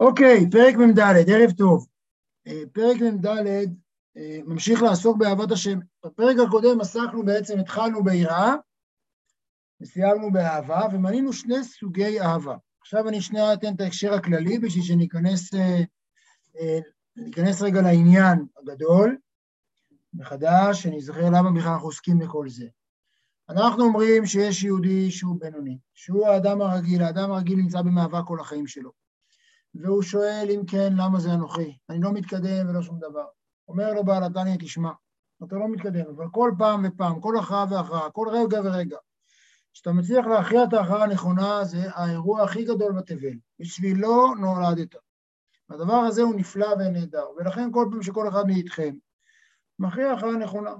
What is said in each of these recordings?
אוקיי, פרק מ"ד, ערב טוב. אה, פרק מ"ד אה, ממשיך לעסוק באהבת השם. בפרק הקודם עסקנו בעצם, התחלנו ביראה, וסיימנו באהבה, ומנינו שני סוגי אהבה. עכשיו אני שנייה אתן את ההקשר הכללי בשביל שניכנס אה, ניכנס רגע לעניין הגדול מחדש, שנזכר למה בכלל אנחנו עוסקים בכל זה. אנחנו אומרים שיש יהודי שהוא בינוני, שהוא האדם הרגיל, האדם הרגיל נמצא במאבק כל החיים שלו. והוא שואל אם כן, למה זה אנוכי? אני לא מתקדם ולא שום דבר. אומר לו בעל התניא, תשמע, אתה לא מתקדם, אבל כל פעם ופעם, כל הכרעה והכרעה, כל רגע ורגע, כשאתה מצליח להכריע את ההכרעה הנכונה, זה האירוע הכי גדול בתבל. בשבילו נולדת. הדבר הזה הוא נפלא ונהדר, ולכן כל פעם שכל אחד מאיתכם מכריע הכרעה נכונה,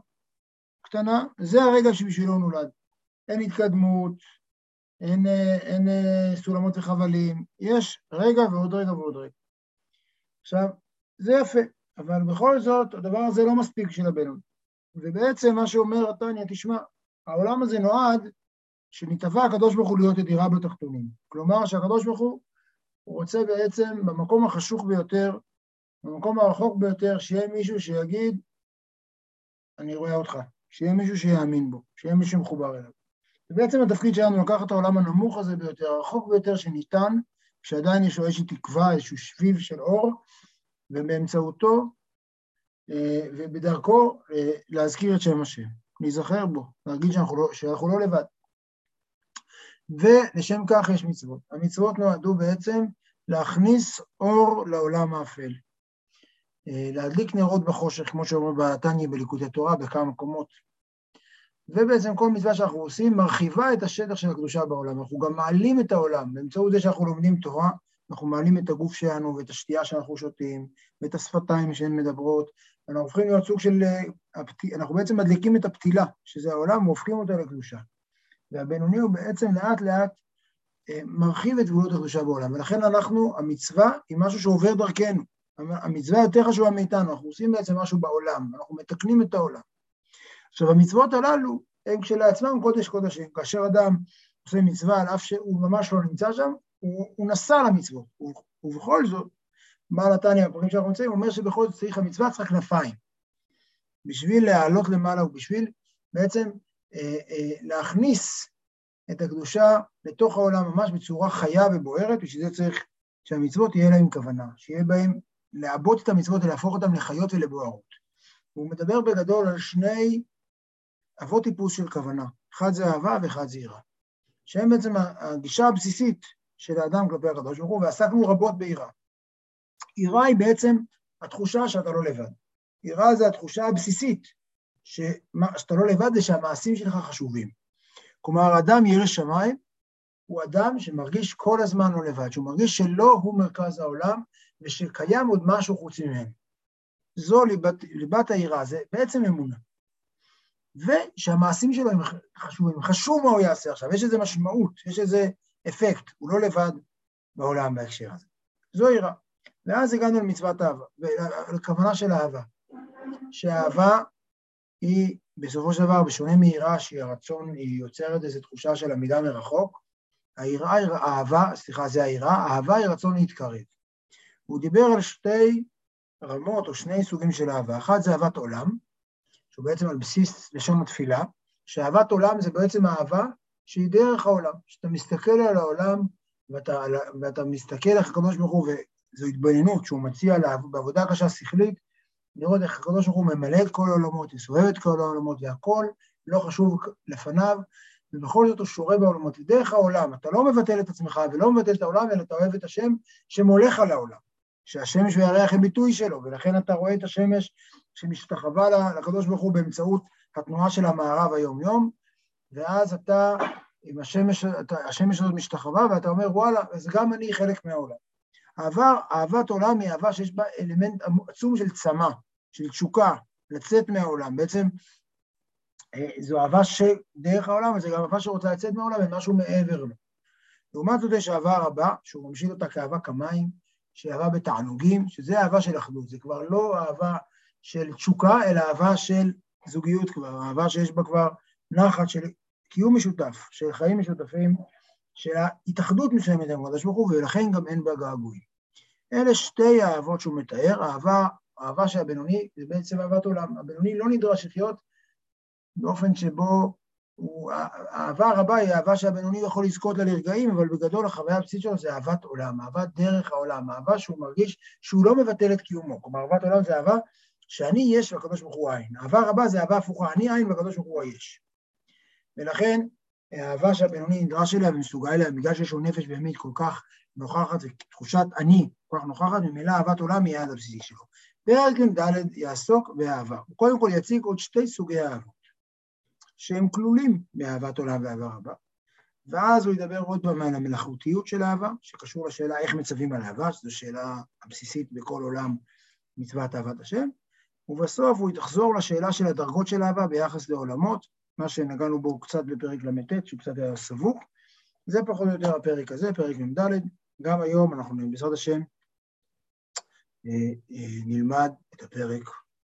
קטנה, זה הרגע שבשבילו נולד. אין התקדמות, אין, אין סולמות וחבלים, יש רגע ועוד רגע ועוד רגע. עכשיו, זה יפה, אבל בכל זאת, הדבר הזה לא מספיק בשביל הבינון. ובעצם מה שאומר התניא, תשמע, העולם הזה נועד שנתבע הקדוש ברוך הוא להיות ידירה בתחתונים. כלומר שהקדוש ברוך הוא, רוצה בעצם במקום החשוך ביותר, במקום הרחוק ביותר, שיהיה מישהו שיגיד, אני רואה אותך, שיהיה מישהו שיאמין בו, שיהיה מישהו מחובר אליו. ובעצם התפקיד שלנו לקחת את העולם הנמוך הזה ביותר, הרחוק ביותר שניתן, כשעדיין יש לו איזושהי תקווה, איזשהו שביב של אור, ובאמצעותו אה, ובדרכו אה, להזכיר את שם השם, להיזכר בו, להגיד שאנחנו לא, שאנחנו לא לבד. ולשם כך יש מצוות. המצוות נועדו בעצם להכניס אור לעולם האפל. אה, להדליק נרות בחושך, כמו שאומרים בתניא בליקודי תורה, בכמה מקומות. ובעצם כל מצווה שאנחנו עושים מרחיבה את השטח של הקדושה בעולם. אנחנו גם מעלים את העולם. באמצעות זה שאנחנו לומדים תורה, אנחנו מעלים את הגוף שלנו ואת השתייה שאנחנו שותים, ואת השפתיים שהן מדברות, ואנחנו הופכים להיות סוג של... אה, אנחנו בעצם מדליקים את הפתילה, שזה העולם, והופכים אותה לקדושה. והבינוני הוא בעצם לאט לאט אה, מרחיב את גבולות הקדושה בעולם. ולכן אנחנו, המצווה היא משהו שעובר דרכנו. המצווה יותר חשובה מאיתנו, אנחנו עושים בעצם משהו בעולם, אנחנו מתקנים את העולם. עכשיו, המצוות הללו הם כשלעצמם קודש קודשים. כאשר אדם עושה מצווה על אף שהוא ממש לא נמצא שם, הוא, הוא נסע למצוות. ובכל זאת, בעל התניא, בפרקים שאנחנו נמצאים, אומר שבכל זאת צריך המצווה צריך כנפיים. בשביל להעלות למעלה ובשביל בעצם אה, אה, להכניס את הקדושה לתוך העולם ממש בצורה חיה ובוערת, בשביל זה צריך שהמצוות יהיה להם כוונה, שיהיה בהם לעבות את המצוות ולהפוך אותם לחיות ולבוערות. הוא מדבר בגדול על שני אבות טיפוס של כוונה, אחד זה אהבה ואחד זה יראה, שהם בעצם הגישה הבסיסית של האדם כלפי הקדוש ברוך הוא, ועסקנו רבות ביראה. יראה היא בעצם התחושה שאתה לא לבד. יראה זה התחושה הבסיסית, שאתה לא לבד זה שהמעשים שלך חשובים. כלומר, אדם ירא שמיים הוא אדם שמרגיש כל הזמן לא לבד, שהוא מרגיש שלא הוא מרכז העולם ושקיים עוד משהו חוץ ממנו. זו ליבת, ליבת היראה, זה בעצם אמונה. ושהמעשים שלו הם חשובים, חשוב מה הוא יעשה עכשיו, יש איזו משמעות, יש איזה אפקט, הוא לא לבד בעולם בהקשר הזה. זו יראה. ואז הגענו למצוות אהבה, ולכוונה של אהבה, שהאהבה היא בסופו של דבר, בשונה מיראה שהיא הרצון, היא יוצרת איזו תחושה של עמידה מרחוק, היראה, האהבה, סליחה, זה היראה, האהבה היא רצון להתקרב. הוא דיבר על שתי רמות או שני סוגים של אהבה, אחת זה אהבת עולם, שהוא בעצם על בסיס לשון התפילה, שאהבת עולם זה בעצם אהבה שהיא דרך העולם, שאתה מסתכל על העולם ואתה, ואתה מסתכל איך הקדוש ברוך הוא, וזו התבוננות שהוא מציע לה, בעבודה קשה שכלית, לראות איך הקדוש ברוך הוא ממלא את כל העולמות, מסובב את כל העולמות והכל, לא חשוב לפניו, ובכל זאת הוא שורה בעולמות. דרך העולם, אתה לא מבטל את עצמך ולא מבטל את העולם, אלא אתה אוהב את השם שמולך על העולם. שהשמש והירח הם ביטוי שלו, ולכן אתה רואה את השמש שמשתחווה לקדוש ברוך הוא באמצעות התנועה של המערב היום-יום, ואז אתה, עם השמש, אתה, השמש הזאת משתחווה, ואתה אומר, וואלה, אז גם אני חלק מהעולם. העבר, אהבת עולם היא אהבה שיש בה אלמנט עצום של צמא, של תשוקה, לצאת מהעולם. בעצם אה, זו אהבה שדרך העולם, אבל זו גם אהבה שרוצה לצאת מהעולם ומשהו מעבר לו. לעומת זאת יש אהבה רבה, שהוא ממשיל אותה כאהבה כמים, שהיא אהבה בתענוגים, שזה אהבה של אחדות, זה כבר לא אהבה של תשוקה, אלא אהבה של זוגיות כבר, אהבה שיש בה כבר נחת של קיום משותף, של חיים משותפים, של התאחדות מסוימת עם הקדוש ברוך הוא, ולכן גם אין בה געגועים. אלה שתי האהבות שהוא מתאר, האהבה של הבינוני זה בעצם אהבת עולם. הבינוני לא נדרש לחיות באופן שבו הוא, האהבה הרבה היא אהבה שהבינוני יכול לזכות לה לרגעים, אבל בגדול החוויה הבסיסית שלו זה אהבת עולם, אהבת דרך העולם, אהבה שהוא מרגיש שהוא לא מבטל את קיומו. כלומר, אהבת עולם זה אהבה שאני יש והקדוש ברוך הוא עין. אהבה רבה זה אהבה הפוכה, אני עין והקדוש ברוך הוא היש. ולכן, האהבה שהבינוני נדרש אליה ומסוגל אליה, בגלל שיש לו נפש בהמית כל כך נוכחת ותחושת אני כל כך נוכחת, ממילא אהבת עולם היא היעד הבסיסי שלו. פרק מ"ד יעסוק באהבה. הוא קודם כל יציג עוד שתי סוגי אהבות, שהם כלולים באהבת עולם ואהבה רבה, ואז הוא ידבר עוד פעם על המלאכותיות של אהבה, שקשור לשאלה איך מצווים על אהבה, שזו שאלה הבסיסית בכל עולם מצוות אהבת השם, ובסוף הוא יחזור לשאלה של הדרגות של אהבה ביחס לעולמות, מה שנגענו בו קצת בפרק ל"ט, שהוא קצת היה סבוך. זה פחות או יותר הפרק הזה, פרק מ"ד. גם היום אנחנו, בעזרת השם, אה, אה, נלמד את הפרק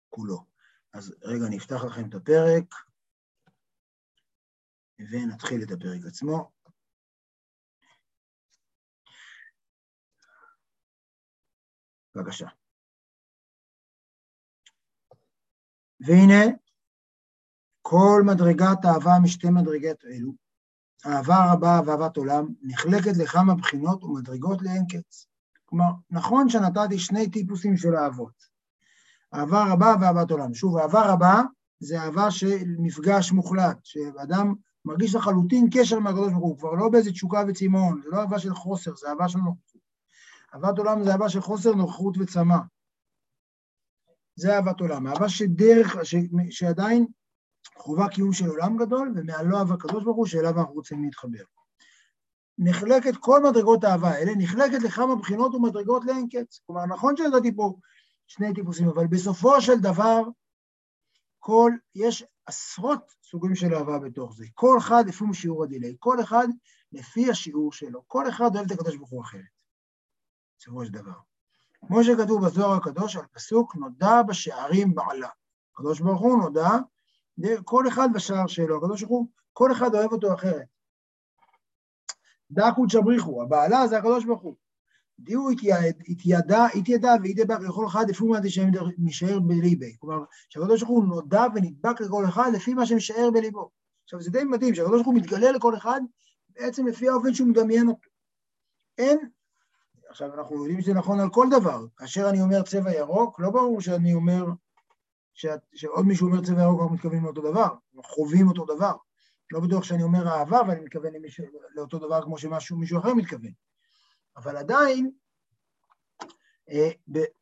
כולו. אז רגע, אני אפתח לכם את הפרק, ונתחיל את הפרק עצמו. בבקשה. והנה, כל מדרגת אהבה משתי מדרגות אלו, אהבה רבה ואהבת עולם, נחלקת לכמה בחינות ומדרגות לאין קץ. כלומר, נכון שנתתי שני טיפוסים של אהבות, אהבה רבה ואהבת עולם. שוב, אהבה רבה זה אהבה של מפגש מוחלט, שאדם מרגיש לחלוטין קשר מהקדוש ברוך הוא, כבר לא באיזה תשוקה וצמאון, זה לא אהבה של חוסר, זה אהבה של נוכחות. אהבת עולם זה אהבה של חוסר נוכחות וצמא. זה אהבת עולם, אהבה שדרך, ש, שעדיין חובה קיום של עולם גדול, ומעלו אהבה הקדוש ברוך הוא, שאליו אנחנו רוצים להתחבר. נחלקת, כל מדרגות האהבה האלה נחלקת לכמה בחינות ומדרגות לאין קץ. כלומר, נכון שנתתי פה שני טיפוסים, אבל בסופו של דבר, כל, יש עשרות סוגים של אהבה בתוך זה. כל אחד לפי שיעור הדיליי, כל אחד לפי השיעור שלו. כל אחד אוהב את הקדוש ברוך הוא אחרת, בסופו של דבר. כמו שכתוב בזוהר הקדוש על פסוק, נודע בשערים בעלה. הקדוש ברוך הוא נודע, כל אחד בשער שלו, הקדוש ברוך הוא, כל אחד אוהב אותו אחרת. דקו תשבריחו, הבעלה זה הקדוש ברוך הוא. דיו התיידע, התיידע וידבק לכל אחד לפי מה שמשאר בליבי. כלומר, שהקדוש ברוך הוא נודע ונדבק לכל אחד לפי מה שמשאר בליבו. עכשיו, זה די מדהים, שהקדוש ברוך הוא מתגלה לכל אחד בעצם לפי האופן שהוא מדמיין אותו. אין, עכשיו, אנחנו יודעים שזה נכון על כל דבר. כאשר אני אומר צבע ירוק, לא ברור שאני אומר, שאת, שעוד מישהו אומר צבע ירוק, אנחנו מתכוונים לאותו דבר, חווים אותו דבר. לא בטוח שאני אומר אהבה, ואני מתכוון למישהו, לאותו דבר כמו שמישהו אחר מתכוון. אבל עדיין, אה,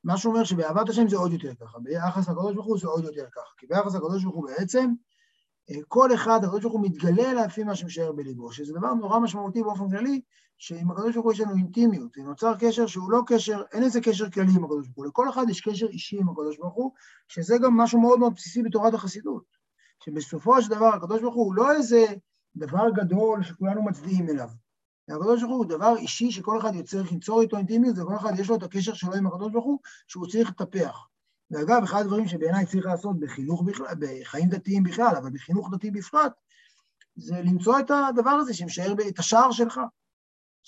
מה שאומר שבאהבת השם זה עוד יותר ככה, ביחס לקדוש ברוך הוא זה עוד יותר ככה, כי ביחס לקדוש ברוך הוא בעצם, אה, כל אחד, הקדוש ברוך הוא מתגלה לפי מה שמשאר בליבו, שזה דבר נורא משמעותי באופן כללי, שעם הקדוש ברוך הוא יש לנו אינטימיות, ונוצר קשר שהוא לא קשר, אין איזה קשר כללי עם הקדוש ברוך הוא, לכל אחד יש קשר אישי עם הקדוש ברוך הוא, שזה גם משהו מאוד מאוד בסיסי בתורת החסידות, שבסופו של דבר הקדוש ברוך הוא לא איזה דבר גדול שכולנו מצדיעים אליו, הקדוש ברוך הוא דבר אישי שכל אחד צריך ליצור איתו אינטימיות, וכל אחד יש לו את הקשר שלו עם הקדוש ברוך הוא, שהוא צריך לטפח. ואגב, אחד הדברים שבעיניי צריך לעשות בחינוך בכלל, בחיים דתיים בכלל, אבל בחינוך דתי בפרט, זה למצוא את הדבר הזה שמשאר את השער שלך.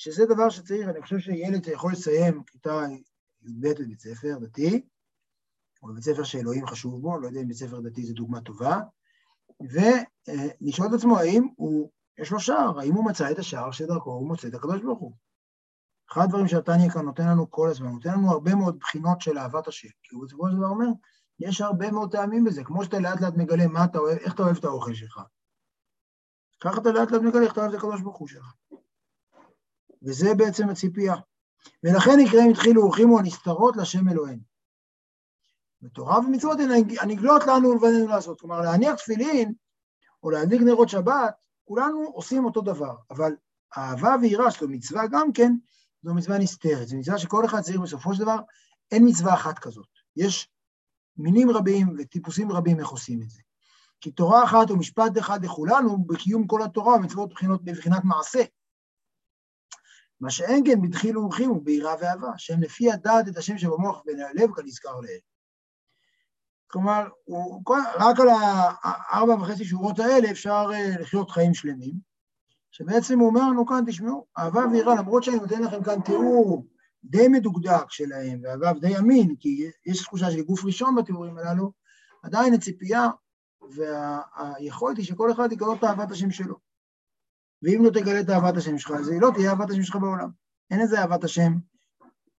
שזה דבר שצריך, אני חושב שילד יכול לסיים כיתה י"ב בבית ספר דתי, או בבית ספר שאלוהים חשוב בו, לא יודע אם בית ספר דתי זו דוגמה טובה, ולשאול את עצמו האם הוא יש לו שער, האם הוא מצא את השער שדרכו הוא מוצא את הקדוש ברוך הוא. אחד הדברים שהתניא כאן נותן לנו כל הזמן, נותן לנו הרבה מאוד בחינות של אהבת השם, כי הוא בסופו של דבר אומר, יש הרבה מאוד טעמים בזה, כמו שאתה לאט לאט מגלה מה אתה אוהב, איך אתה אוהב את האוכל שלך. ככה אתה לאט לאט מגלה איך אתה אוהב את הקדוש ברוך הוא שלך. וזה בעצם הציפייה. ולכן נקראים התחילו הולכים הנסתרות לשם אלוהינו. בתורה ומצוות הנגלות לנו ולבנינו לעשות. כלומר, להניח תפילין, או להדליק נרות שבת, כולנו עושים אותו דבר, אבל אהבה ויראה, שזו מצווה גם כן, זו מצווה נסתרת. זו מצווה שכל אחד צריך בסופו של דבר, אין מצווה אחת כזאת. יש מינים רבים וטיפוסים רבים איך עושים את זה. כי תורה אחת ומשפט אחד לכולנו, בקיום כל התורה, מצוות בחינות, בבחינת מעשה. מה שאין כן בדחילו ורחימו, וביראה ואהבה, שהם לפי הדעת את השם שבמוח הלב כנזכר לעיל. כלומר, הוא, רק על הארבע וחצי שורות האלה אפשר אה, לחיות חיים שלמים, שבעצם הוא אומר לנו כאן, תשמעו, אהבה ויראה, למרות שאני נותן לכם כאן תיאור די מדוקדק שלהם, ואגב די אמין, כי יש תחושה של גוף ראשון בתיאורים הללו, עדיין הציפייה והיכולת היא שכל אחד יגלות את אהבת השם שלו. ואם לא תגלה את אהבת השם שלך, אז היא לא תהיה אהבת השם שלך בעולם. אין איזה אהבת השם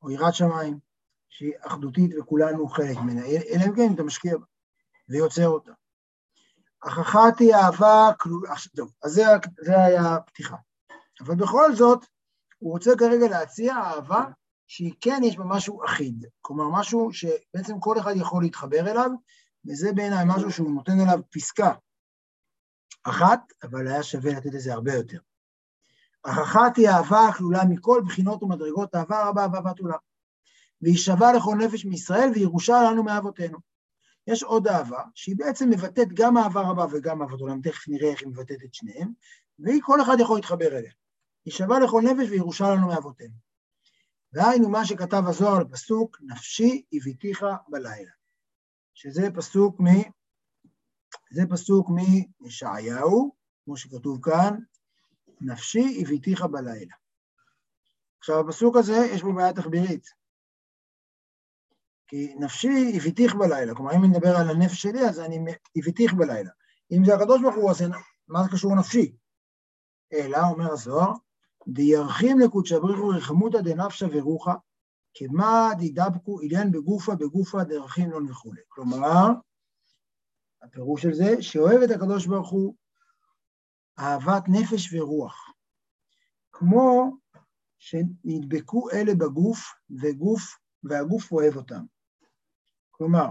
או יראת שמיים שהיא אחדותית וכולנו חלק ממנה, אלא אם כן אתה משקיע בה ויוצר אותה. אחת היא אהבה כלולה, טוב, אז זה, זה היה הפתיחה. אבל בכל זאת, הוא רוצה כרגע להציע אהבה שהיא כן יש בה משהו אחיד, כלומר משהו שבעצם כל אחד יכול להתחבר אליו, וזה בעיניי משהו שהוא נותן עליו פסקה אחת, אבל היה שווה לתת לזה הרבה יותר. אחת היא אהבה הכלולה מכל בחינות ומדרגות אהבה רבה ואהבת עולם. והיא שווה לכל נפש מישראל וירושה לנו מאבותינו. יש עוד אהבה, שהיא בעצם מבטאת גם אהבה רבה וגם אהבת עולם, תכף נראה איך היא מבטאת את שניהם, והיא כל אחד יכול להתחבר אליה. היא שווה לכל נפש וירושה לנו מאבותינו. והיינו מה שכתב הזוהר לפסוק, נפשי הביתיך בלילה. שזה פסוק מ... זה פסוק מישעיהו, כמו שכתוב כאן, נפשי הביתיך בלילה. עכשיו, הפסוק הזה, יש בו בעיה תחבירית. כי נפשי הביתיך בלילה, כלומר, אם אני מדבר על הנפש שלי, אז אני הביתיך בלילה. אם זה הקדוש ברוך הוא, אז מה זה קשור נפשי? אלא, אומר הזוהר, דירחים לקודשא בריחו רחמותא דנפשא ורוחה, כמה דידבקו עניין בגופה בגופה דרכים לא וכולי. כלומר, הפירוש של זה, שאוהב את הקדוש ברוך הוא אהבת נפש ורוח. כמו שנדבקו אלה בגוף, וגוף, והגוף אוהב אותם. כלומר,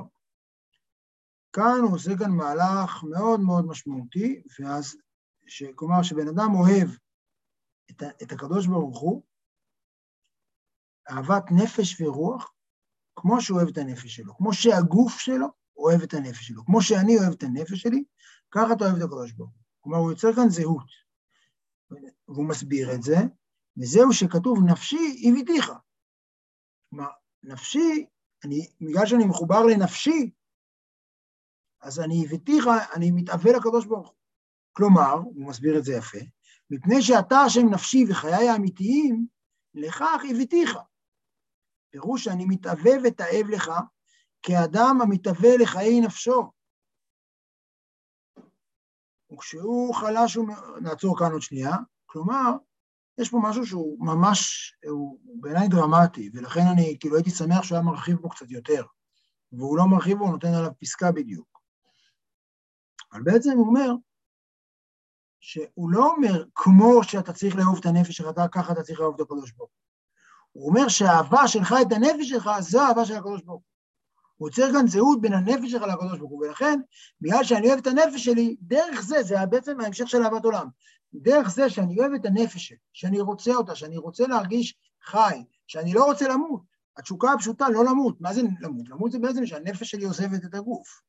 כאן הוא עושה כאן מהלך מאוד מאוד משמעותי, ואז, ש, כלומר, שבן אדם אוהב את, את הקדוש ברוך הוא, אהבת נפש ורוח, כמו שהוא אוהב את הנפש שלו, כמו שהגוף שלו אוהב את הנפש שלו, כמו שאני אוהב את הנפש שלי, ככה אתה אוהב את הקדוש ברוך הוא. כלומר, הוא יוצר כאן זהות, והוא מסביר את זה, וזהו שכתוב, נפשי הביתיך. כלומר, נפשי, אני, בגלל שאני מחובר לנפשי, אז אני הביתיך, אני מתאבל לקדוש ברוך הוא. כלומר, הוא מסביר את זה יפה, מפני שאתה השם נפשי וחיי האמיתיים, לכך הביתיך. פירוש שאני מתאווה ותאב לך, כאדם המתאווה לחיי נפשו. וכשהוא חלש, הוא... נעצור כאן עוד שנייה, כלומר, יש פה משהו שהוא ממש, הוא בעיניי דרמטי, ולכן אני כאילו הייתי שמח שהוא היה מרחיב בו קצת יותר, והוא לא מרחיב הוא נותן עליו פסקה בדיוק. אבל בעצם הוא אומר, שהוא לא אומר, כמו שאתה צריך לאהוב את הנפש שלך, ככה אתה צריך לאהוב את הקדוש ברוך הוא. הוא אומר שהאהבה שלך את הנפש שלך, זו האהבה של הקדוש ברוך הוא. הוא יוצר כאן זהות בין הנפש שלך לקדוש ברוך הוא, ולכן, בגלל שאני אוהב את הנפש שלי, דרך זה, זה בעצם ההמשך של אהבת עולם. דרך זה שאני אוהב את הנפש שלי, שאני רוצה אותה, שאני רוצה להרגיש חי, שאני לא רוצה למות. התשוקה הפשוטה, לא למות. מה זה למות? למות זה בעצם שהנפש שלי עוזבת את הגוף.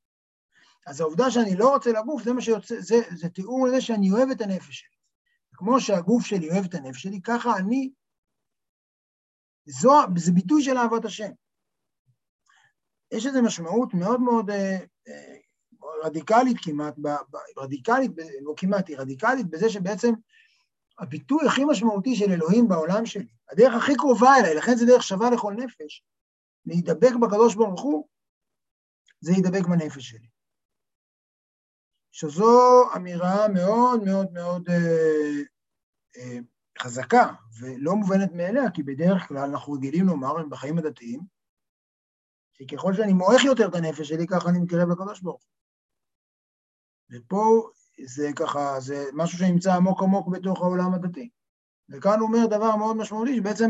אז העובדה שאני לא רוצה לגוף, זה מה שיוצא, זה, זה תיאור לזה שאני אוהב את הנפש שלי. כמו שהגוף שלי אוהב את הנפש שלי, ככה אני, זו, זה ביטוי של אהבת השם. יש איזו משמעות מאוד מאוד אה, אה, רדיקלית כמעט, רדיקלית, לא כמעט, היא רדיקלית בזה שבעצם הביטוי הכי משמעותי של אלוהים בעולם שלי, הדרך הכי קרובה אליי, לכן זה דרך שווה לכל נפש, להידבק בקדוש ברוך הוא, זה להידבק בנפש שלי. שזו אמירה מאוד מאוד מאוד אה, אה, חזקה ולא מובנת מאליה, כי בדרך כלל אנחנו רגילים לומר בחיים הדתיים, שככל שאני מועך יותר את הנפש שלי, ככה אני מתקרב לקדוש ברוך הוא. ופה זה ככה, זה משהו שנמצא עמוק עמוק בתוך העולם הדתי. וכאן הוא אומר דבר מאוד משמעותי, שבעצם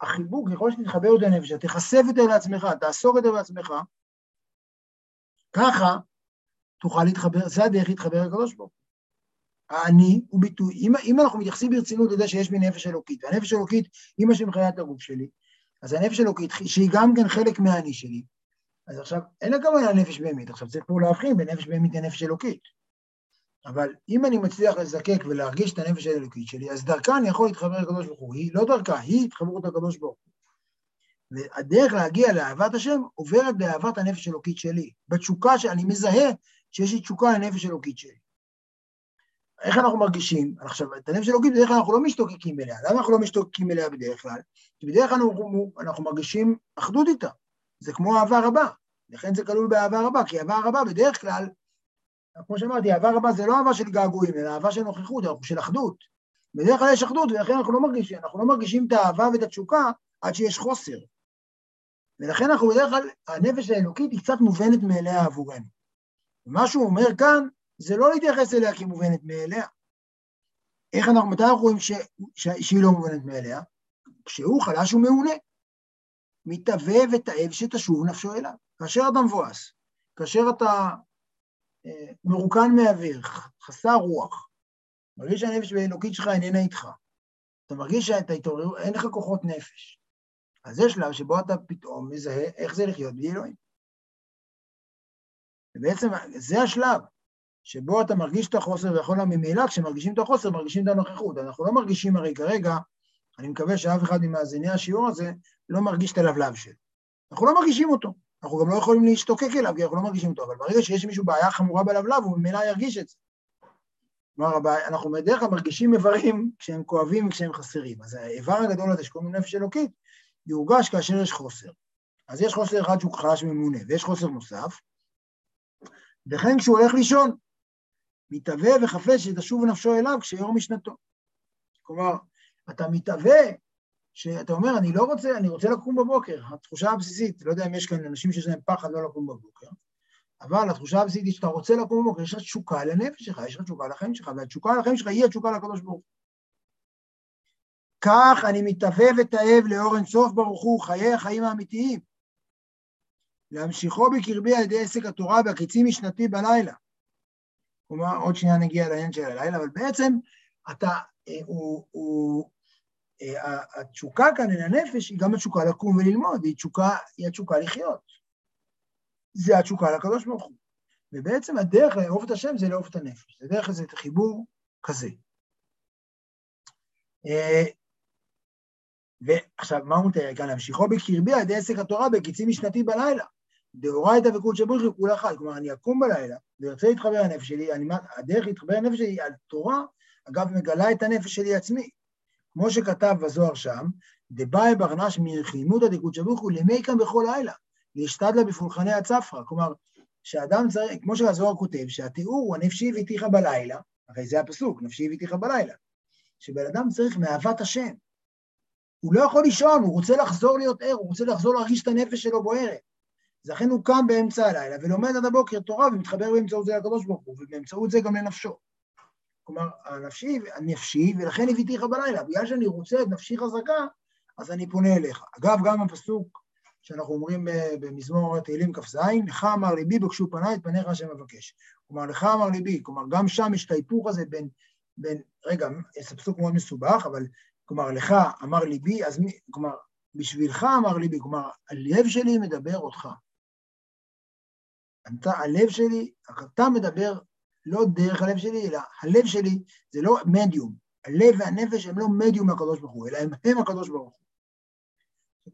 החיבוק, ככל שתתחבר יותר לנפש, תיחשף יותר לעצמך, תעסוק יותר בעצמך, ככה תוכל להתחבר, זה הדרך להתחבר לקדוש ברוך הוא. האני הוא ביטוי, אם, אם אנחנו מתייחסים ברצינות לזה שיש בי נפש אלוקית, והנפש אלוקית היא מה שמחיה את הגוף שלי, אז הנפש אלוקית, שהיא גם כן חלק מהאני שלי, אז עכשיו, אין כמובן נפש בהמית, עכשיו צריך פה להבחין בין נפש בהמית לנפש אלוקית. אבל אם אני מצליח לזקק ולהרגיש את הנפש האלוקית שלי, אז דרכה אני יכול להתחבר לקדוש ברוך הוא, היא לא דרכה, היא התחברות לקדוש ברוך הוא. והדרך להגיע לאהבת השם עוברת באהבת הנפש האלוקית שלי, בתשוקה שאני מזהה שיש לי תשוקה לנפש אלוקית שלי. איך אנחנו מרגישים? עכשיו, את הנפש אלוקית בדרך כלל אנחנו לא משתוקקים אליה. למה אנחנו לא משתוקקים אליה בדרך כלל? כי בדרך כלל אנחנו, אנחנו מרגישים אחדות איתה. זה כמו אהבה רבה. לכן זה כלול באהבה רבה, כי אהבה רבה בדרך כלל, כמו שאמרתי, אהבה רבה זה לא אהבה של געגועים, אלא אהבה של נוכחות, של אחדות. בדרך כלל יש אחדות, ולכן אנחנו לא מרגישים, אנחנו לא מרגישים את האהבה ואת התשוקה עד שיש חוסר. ולכן אנחנו בדרך כלל, הנפש האלוקית היא קצת מובנת מאליה עבורנו. ומה שהוא אומר כאן, זה לא להתייחס אליה כמובנת מאליה. איך אנחנו, מתי אנחנו רואים ש, ש, שהיא לא מובנת מאליה? כשהוא חלש ומעונה. מתאווה ותאב שתשוב נפשו אליו. כאשר אתה מבואס, כאשר אתה אה, מרוקן מאוויר, חסר רוח, מרגיש שהנפש האלוקית שלך איננה איתך, אתה מרגיש שאתה התעורר, אין לך כוחות נפש. אז זה שלב שבו אתה פתאום מזהה איך זה לחיות בלי אלוהים. ובעצם זה השלב שבו אתה מרגיש את החוסר, ויכול להיות ממילא כשמרגישים את החוסר, מרגישים את הנוכחות. אנחנו לא מרגישים הרי כרגע, אני מקווה שאף אחד ממאזיני השיעור הזה לא מרגיש את הלבלב שלו. אנחנו לא מרגישים אותו. אנחנו גם לא יכולים להשתוקק אליו, כי אנחנו לא מרגישים אותו, אבל ברגע שיש מישהו בעיה חמורה בלבלב, הוא ממילא ירגיש את זה. כלומר, אנחנו בדרך כלל מרגישים איברים כשהם כואבים וכשהם חסרים. אז האיבר הגדול הזה שקוראים נפש אלוקית, יורגש כאשר יש חוסר. אז יש חוסר אחד שהוא חלש ממונה, ויש חוסר נוסף, וכן כשהוא הולך לישון, מתהווה וחפש שתשוב נפשו אליו כשיור משנתו. כלומר, אתה מתהווה, שאתה אומר, אני לא רוצה, אני רוצה לקום בבוקר, התחושה הבסיסית, לא יודע אם יש כאן אנשים שיש להם פחד לא לקום בבוקר, אבל התחושה הבסיסית היא שאתה רוצה לקום בבוקר, יש לך תשוקה לנפש שלך, יש לך תשוקה לחיים שלך, והתשוקה לחיים שלך היא התשוקה לקדוש ברוך. כך אני מתהווה ותאב לאור אינסוף ברוך הוא, חיי החיים האמיתיים. להמשיכו בקרבי על ידי עסק התורה בהקיצים משנתי בלילה. כלומר, עוד שנייה נגיע לעניין של הלילה, אבל בעצם אתה, אה, הוא, הוא, אה, התשוקה כאן אל הנפש היא גם התשוקה לקום וללמוד, היא, תשוקה, היא התשוקה לחיות. זה התשוקה לקדוש ברוך הוא. ובעצם הדרך לאהוב את השם זה לאהוב את הנפש, זה דרך איזה חיבור כזה. אה, ועכשיו, מה הוא מתאר כאן? להמשיכו בקרבי על ידי עסק התורה בקיצים משנתי בלילה. דאורייתא וקודשא בריך כולה חד. כלומר, אני אקום בלילה וארצה להתחבר לנפש שלי, אני, הדרך להתחבר לנפש שלי על תורה, אגב, מגלה את הנפש שלי עצמי. כמו שכתב בזוהר שם, דבאי ברנש מרחימותא דקודשא בריך הוא למי כאן בכל לילה, להשתדלה בפולחני הצפרא. כלומר, שאדם צריך, כמו שהזוהר כותב, שהתיאור הוא הנפשי הביתיך בלילה, הרי זה הפסוק, נפשי הביתיך בלילה, שבן אדם צריך מאהבת השם. הוא לא יכול לישון, הוא רוצה לחזור להיות ער, הוא רוצה לחזור להרגיש את הנפש שלו בוערת. אז לכן הוא קם באמצע הלילה ולומד עד הבוקר תורה ומתחבר באמצעות זה לקדוש ברוך הוא, ובאמצעות זה גם לנפשו. כלומר, הנפשי, הנפשי, ולכן הביתיך בלילה. בגלל שאני רוצה את נפשי חזקה, אז אני פונה אליך. אגב, גם הפסוק שאנחנו אומרים במזמור התהילים כ"ז, לך אמר ליבי בקשו פניי את פניך השם אבקש. כלומר, לך אמר ליבי, כלומר, גם שם יש את ההיפוך הזה בין, בין, רגע, זה פסוק מאוד מסובך, אבל כלומר, לך אמר ליבי, אז מי, כלומר, בשבילך אמר ליבי, כלומר, הלב שלי מדבר אותך. אתה, הלב שלי, אתה מדבר לא דרך הלב שלי, אלא הלב שלי זה לא מדיום. הלב והנפש הם לא מדיום לקדוש ברוך הוא, אלא הם הם הקדוש ברוך הוא.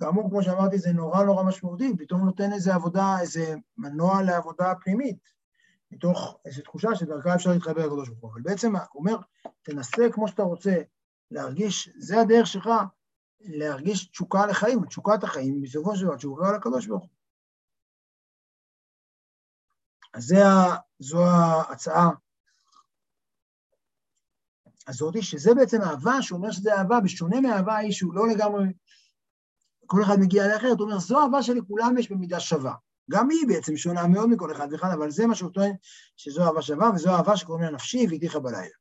כאמור, כמו שאמרתי, זה נורא נורא משמעותי, פתאום נותן איזה עבודה, איזה מנוע לעבודה פנימית, מתוך איזו תחושה שדרכה אפשר להתחבר לקדוש ברוך הוא. אבל בעצם הוא אומר, תנסה כמו שאתה רוצה להרגיש, זה הדרך שלך להרגיש תשוקה לחיים, תשוקת החיים, בסופו של דבר תשוקה לקדוש ברוך הוא. אז זה, זו ההצעה הזאת, שזה בעצם אהבה, שהוא אומר שזה אהבה, בשונה מהאהבה ההיא שהוא לא לגמרי, כל אחד מגיע לאחרת, הוא אומר, זו אהבה שלכולם יש במידה שווה. גם היא בעצם שונה מאוד מכל אחד ואחד, אבל זה מה שהוא טוען, שזו אהבה שווה, וזו אהבה שקוראים לה נפשי והטיחה בלילה.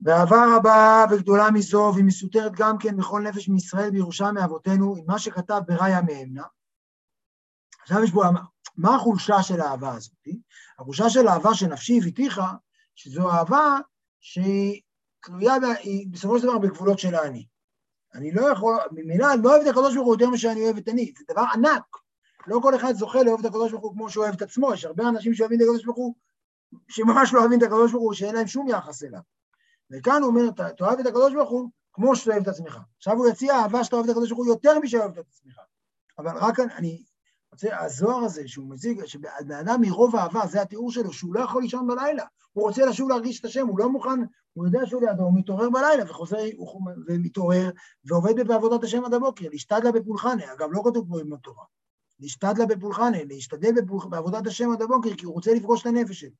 ואהבה רבה וגדולה מזו, והיא מסותרת גם כן בכל נפש מישראל בירושה מאבותינו, עם מה שכתב בראיה מאמנה. עכשיו יש פה מה החולשה של האהבה הזאת? החולשה של האהבה שנפשי הביתיך, שזו אהבה שהיא תלויה, בסופו של דבר בגבולות של האני. אני לא יכול, ממילא אני לא אוהב את הקדוש ברוך הוא יותר משאני אוהב את אני, זה דבר ענק. לא כל אחד זוכה לאהוב את הקדוש ברוך הוא כמו שהוא אוהב את עצמו, יש הרבה אנשים שאוהבים את הקדוש ברוך הוא, שממש לא אוהבים את הקדוש ברוך הוא, שאין להם שום יחס אליו. וכאן הוא אומר, אתה אוהב את הקדוש ברוך הוא כמו שאתה אוהב את עצמך. עכשיו הוא יציע אהבה שאתה אוהב את הקדוש ברוך הוא יותר משאוהב את עצמך. אבל רק אני רוצה, הזוהר הזה שהוא מציג, שבן אדם מרוב אהבה, זה התיאור שלו, שהוא לא יכול לישון בלילה. הוא הוא רוצה לשוב להרגיש את השם, הוא לא מוכן, הוא יודע שהוא לידו, הוא מתעורר בלילה וחוזר, ומתעורר ועובד בעבודת השם עד הבוקר, להשתדלה בפולחנה, אגב, לא כתוב פה עם התורה, להשתדלה בפולחנה, להשתדל בעבודת השם עד הבוקר, כי הוא רוצה לפגוש את הנפש שלו.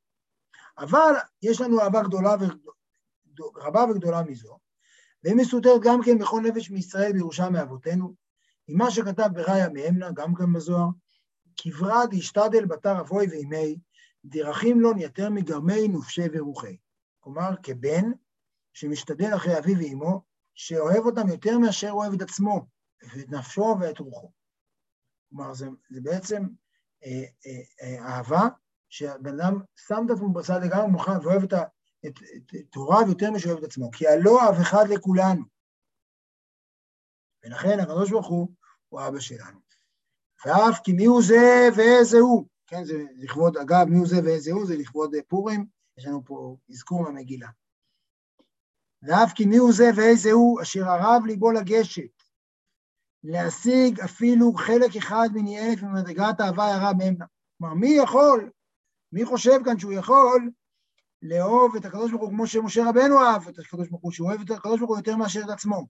אבל יש לנו אהבה גדולה ורבה וגדולה מזו, והיא מסותרת גם כן בכל נפש מישראל בירושה מאבותינו, עם מה שכתב בראיה מאמנה, גם כן בזוהר, כברה דשתדל בתר אבוי ואימי, דרכים לו יותר מגרמי נופשי ורוחי. כלומר, כבן שמשתדל אחרי אביו ואימו, שאוהב אותם יותר מאשר אוהב את עצמו, ואת נפשו ואת רוחו. כלומר, זה, זה בעצם אה, אה, אה, אהבה שהבן אדם שם את עצמו בצד לגמרי מוכן ואוהב את, את, את, את הוריו יותר משאוהב את עצמו, כי הלא אב אחד לכולנו. ולכן הקדוש ברוך הוא הוא אבא שלנו. ואף כי מי הוא זה ואיזה הוא. כן, זה לכבוד, אגב, מי הוא זה ואיזה הוא, זה לכבוד פורים, יש לנו פה אזכור מהמגילה. ואף כי מי הוא זה ואיזה הוא, אשר ערב ליבו לגשת, להשיג אפילו חלק אחד מני אלף ממדרגת אהבה ירה מהמנה. כלומר, מי יכול, מי חושב כאן שהוא יכול לאהוב את הקדוש ברוך הוא כמו שמשה רבנו אהב את הקדוש ברוך הוא, שהוא אוהב את הקדוש ברוך הוא יותר מאשר את עצמו.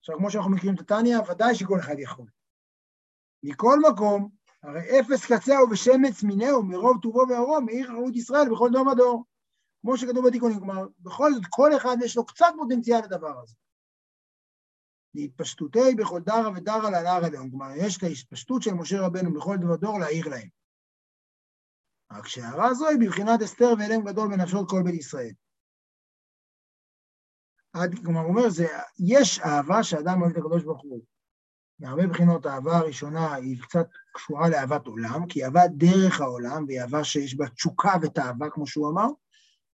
עכשיו, כמו שאנחנו מכירים את התניא, ודאי שכל אחד יכול. מכל מקום, הרי אפס קצהו ושמץ מינהו, מרוב טובו ואורו, מאיר חרות ישראל בכל דור ודור. כמו שכתוב בתיקונים, כלומר, בכל זאת, כל אחד יש לו קצת פוטנציאל לדבר הזה. להתפשטותי בכל דרה ודרה לנער עליהם, כלומר, יש את ההתפשטות של משה רבנו בכל דבר דור להעיר להם. רק שהערה זו היא בבחינת אסתר ואלם גדול בנפשות כל בית ישראל. עד, כלומר, הוא אומר, זה, יש אהבה שאדם אוהב את הקדוש ברוך הוא. מהרבה בחינות האהבה הראשונה היא קצת קשורה לאהבת עולם, כי היא אהבה דרך העולם, והיא אהבה שיש בה תשוקה ותאווה, כמו שהוא אמר,